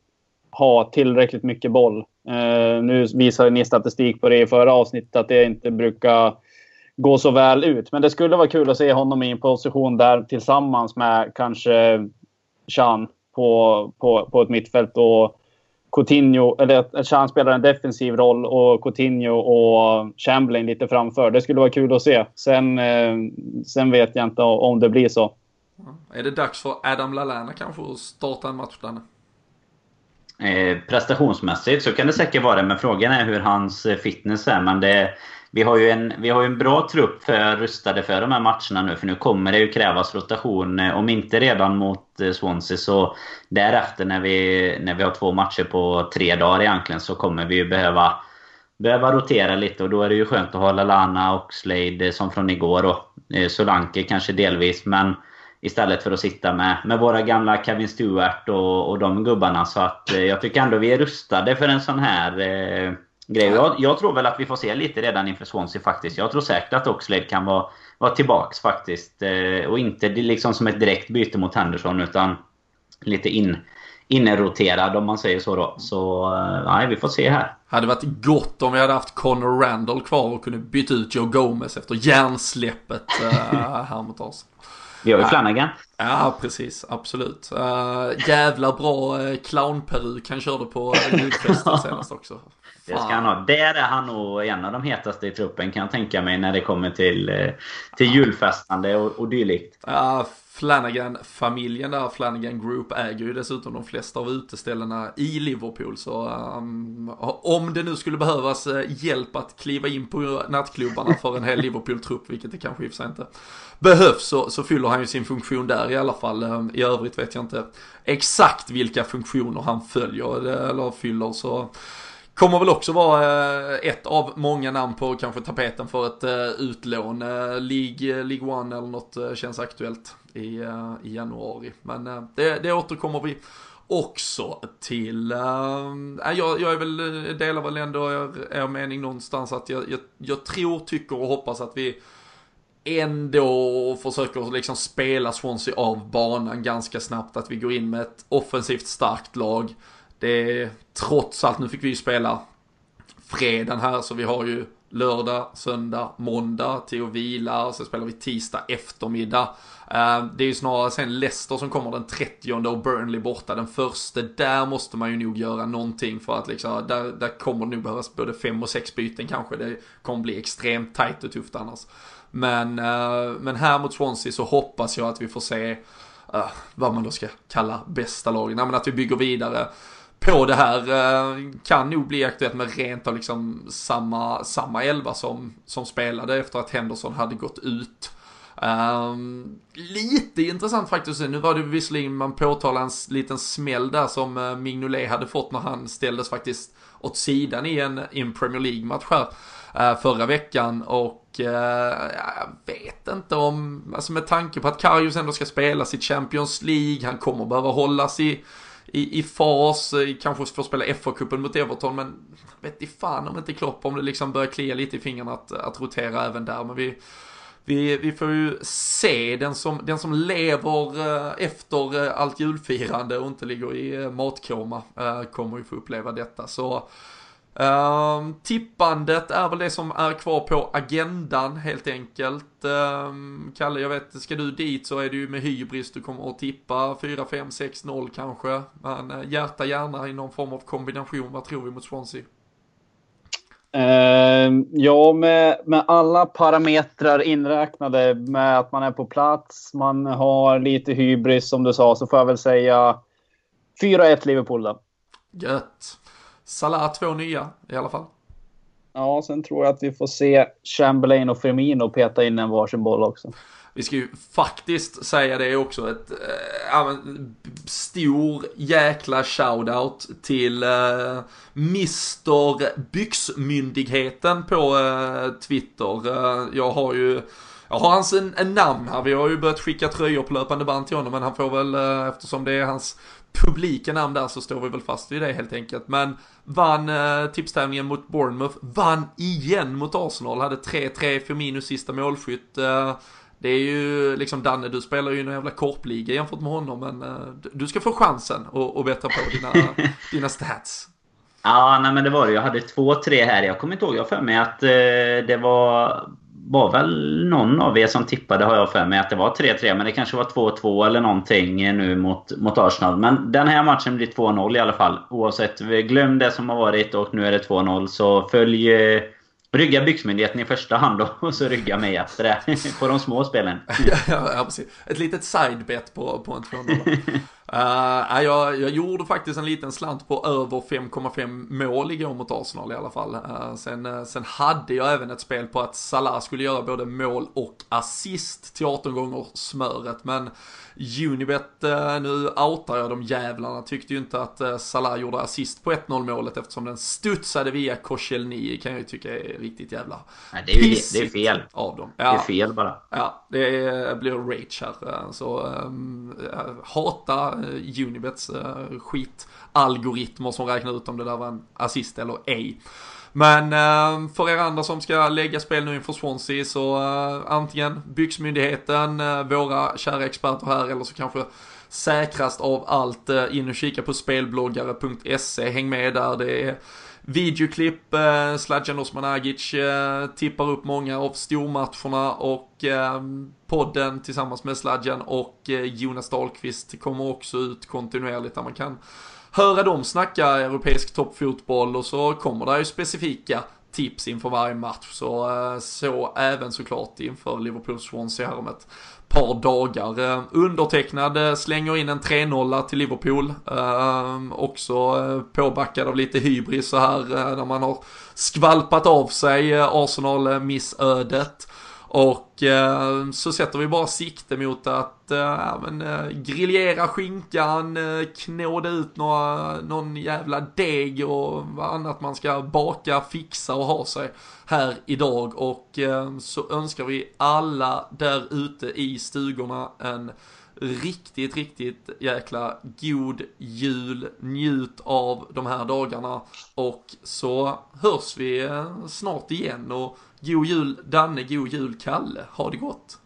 ha tillräckligt mycket boll. Eh, nu visade ni statistik på det i förra avsnittet att det inte brukar gå så väl ut. Men det skulle vara kul att se honom i en position där tillsammans med kanske Chan på, på, på ett mittfält och Coutinho, eller att Chan spelar en defensiv roll och Coutinho och Chamberlain lite framför. Det skulle vara kul att se. Sen, eh, sen vet jag inte om det blir så. Är det dags för Adam Lallana kanske att starta en match där? Eh, prestationsmässigt så kan det säkert vara det, men frågan är hur hans eh, fitness är. Men det, vi har ju en, vi har en bra trupp för, rustade för de här matcherna nu. För nu kommer det ju krävas rotation. Eh, om inte redan mot eh, Swansea så därefter när vi, när vi har två matcher på tre dagar egentligen så kommer vi ju behöva behöva rotera lite och då är det ju skönt att ha Lallana och Slade som från igår Och Solanke kanske delvis men istället för att sitta med, med våra gamla Kevin Stewart och, och de gubbarna. Så att eh, jag tycker ändå vi är rustade för en sån här eh, grej. Jag, jag, tror väl att vi får se lite redan inför Swansea faktiskt. Jag tror säkert att Oxlade kan vara, vara tillbaks faktiskt. Eh, och inte liksom som ett direkt byte mot Henderson utan lite in, inroterad om man säger så då. Så eh, nej, vi får se här. Hade varit gott om vi hade haft Connor Randall kvar och kunde byta ut Joe Gomez efter hjärnsläppet äh, här mot oss. Vi har ju Flanagan. Ja, precis. Absolut. Uh, jävla bra uh, clownperuk han körde på julfesten senast också. Det ska han ha. Där är han nog en av de hetaste i truppen kan jag tänka mig när det kommer till, till julfestande och, och dylikt. Ja, Flanagan-familjen där, Flanagan Group, äger ju dessutom de flesta av uteställena i Liverpool. Så um, om det nu skulle behövas eh, hjälp att kliva in på nattklubbarna för en hel Liverpool-trupp, vilket det kanske i och för sig inte behövs, så, så fyller han ju sin funktion där i alla fall. Ehm, I övrigt vet jag inte exakt vilka funktioner han följer eh, eller fyller. så Kommer väl också vara eh, ett av många namn på kanske tapeten för ett utlån. League, League One eller något känns aktuellt i, eh, i januari. Men eh, det, det återkommer vi också till. Äh, jag, jag är väl, delar väl ändå er, er mening någonstans att jag, jag, jag tror, tycker och hoppas att vi ändå försöker liksom spela Swansea av banan ganska snabbt. Att vi går in med ett offensivt starkt lag. Det är trots allt, nu fick vi ju spela fredagen här så vi har ju lördag, söndag, måndag till att vila och så spelar vi tisdag eftermiddag. Eh, det är ju snarare sen Leicester som kommer den 30 och Burnley borta den första. Där måste man ju nog göra någonting för att liksom, där, där kommer det nog behövas både fem och sex byten kanske. Det kommer bli extremt tajt och tufft annars. Men, eh, men här mot Swansea så hoppas jag att vi får se uh, vad man då ska kalla bästa lagen. Men att vi bygger vidare på det här eh, kan nog bli aktuellt med rent av liksom samma, samma elva som, som spelade efter att Henderson hade gått ut. Um, lite intressant faktiskt, nu var det visserligen man påtalar en liten smäll där som uh, Mignolet hade fått när han ställdes faktiskt åt sidan i en, i en Premier League-match här uh, förra veckan och uh, jag vet inte om, alltså med tanke på att Karius ändå ska spela sitt Champions League, han kommer behöva hållas i i, i fas, eh, kanske får spela FA-cupen mot Everton, men vet i fan om inte Klopp, om det liksom börjar klia lite i fingrarna att, att rotera även där. Men vi, vi, vi får ju se den som, den som lever eh, efter eh, allt julfirande och inte ligger i matkoma kommer ju få uppleva detta. Så Um, tippandet är väl det som är kvar på agendan helt enkelt. Um, Kalle, jag vet, ska du dit så är det ju med hybris du kommer att tippa 4, 5, 6, 0 kanske. Men uh, hjärta gärna i någon form av kombination, vad tror vi mot Swansea? Uh, ja, med, med alla parametrar inräknade med att man är på plats, man har lite hybris som du sa, så får jag väl säga 4-1 Liverpool då. Gött. Salah två nya i alla fall. Ja, sen tror jag att vi får se Chamberlain och Firmino peta in en varsin boll också. Vi ska ju faktiskt säga det också. Ett äh, stor jäkla shoutout till äh, Mr Byxmyndigheten på äh, Twitter. Äh, jag har ju jag har hans en, en, namn här. Vi har ju börjat skicka tröjor på löpande band till honom. Men han får väl, eftersom det är hans publika namn där så står vi väl fast vid det helt enkelt. Men vann eh, tipstävlingen mot Bournemouth, vann igen mot Arsenal, hade 3-3 för minus sista målskytt. Eh, det är ju liksom Danne, du spelar ju en jävla korpliga jämfört med honom, men eh, du ska få chansen att, att bättra på dina, dina stats. Ja, nej men det var det. Jag hade två, tre här. Jag kommer inte ihåg. Jag för mig att eh, det var var väl någon av er som tippade har jag för mig att det var 3-3 men det kanske var 2-2 eller någonting nu mot, mot Arsenal. Men den här matchen blir 2-0 i alla fall. Oavsett, glöm det som har varit och nu är det 2-0. Så följ eh, Rygga byxmyndigheten i första hand då, och så rygga mig efter det. på de små spelen. ja, ja, precis. Ett litet sidebet på, på en 2-0. Uh, jag, jag gjorde faktiskt en liten slant på över 5,5 mål igår mot Arsenal i alla fall. Uh, sen, uh, sen hade jag även ett spel på att Salah skulle göra både mål och assist till 18 gånger smöret. Men Unibet, uh, nu outar jag de jävlarna, tyckte ju inte att Salah gjorde assist på 1-0 målet eftersom den studsade via Koscielny kan jag ju tycka är riktigt jävla Nej, det är ju det är fel. Av dem. Ja, det är fel bara. Ja, det är, blir rage här. Så um, hata uh, Eh, Unibets uh, skitalgoritmer som räknar ut om det där var en assist eller ej. Men uh, för er andra som ska lägga spel nu inför Swansea så uh, antingen Byxmyndigheten, uh, våra kära experter här eller så kanske säkrast av allt in och kika på spelbloggare.se. Häng med där. Det är videoklipp, eh, Sladjan Osmanagic eh, tippar upp många av stormatcherna och eh, podden tillsammans med Sladjan och eh, Jonas Dahlqvist kommer också ut kontinuerligt där man kan höra dem snacka europeisk toppfotboll och så kommer det ju specifika tips inför varje match. Så, eh, så även såklart inför Liverpool-Swansea här om ett par dagar. Eh, undertecknad eh, slänger in en 3-0 till Liverpool. Ehm, också eh, påbackad av lite hybris så här när man har skvalpat av sig Arsenal-missödet. Och eh, så sätter vi bara sikte mot att eh, men, eh, griljera skinkan, eh, knåda ut några, någon jävla deg och vad annat man ska baka, fixa och ha sig här idag. Och eh, så önskar vi alla där ute i stugorna en riktigt, riktigt jäkla god jul. Njut av de här dagarna och så hörs vi eh, snart igen. och God jul Danne, god jul Kalle. Ha det gott!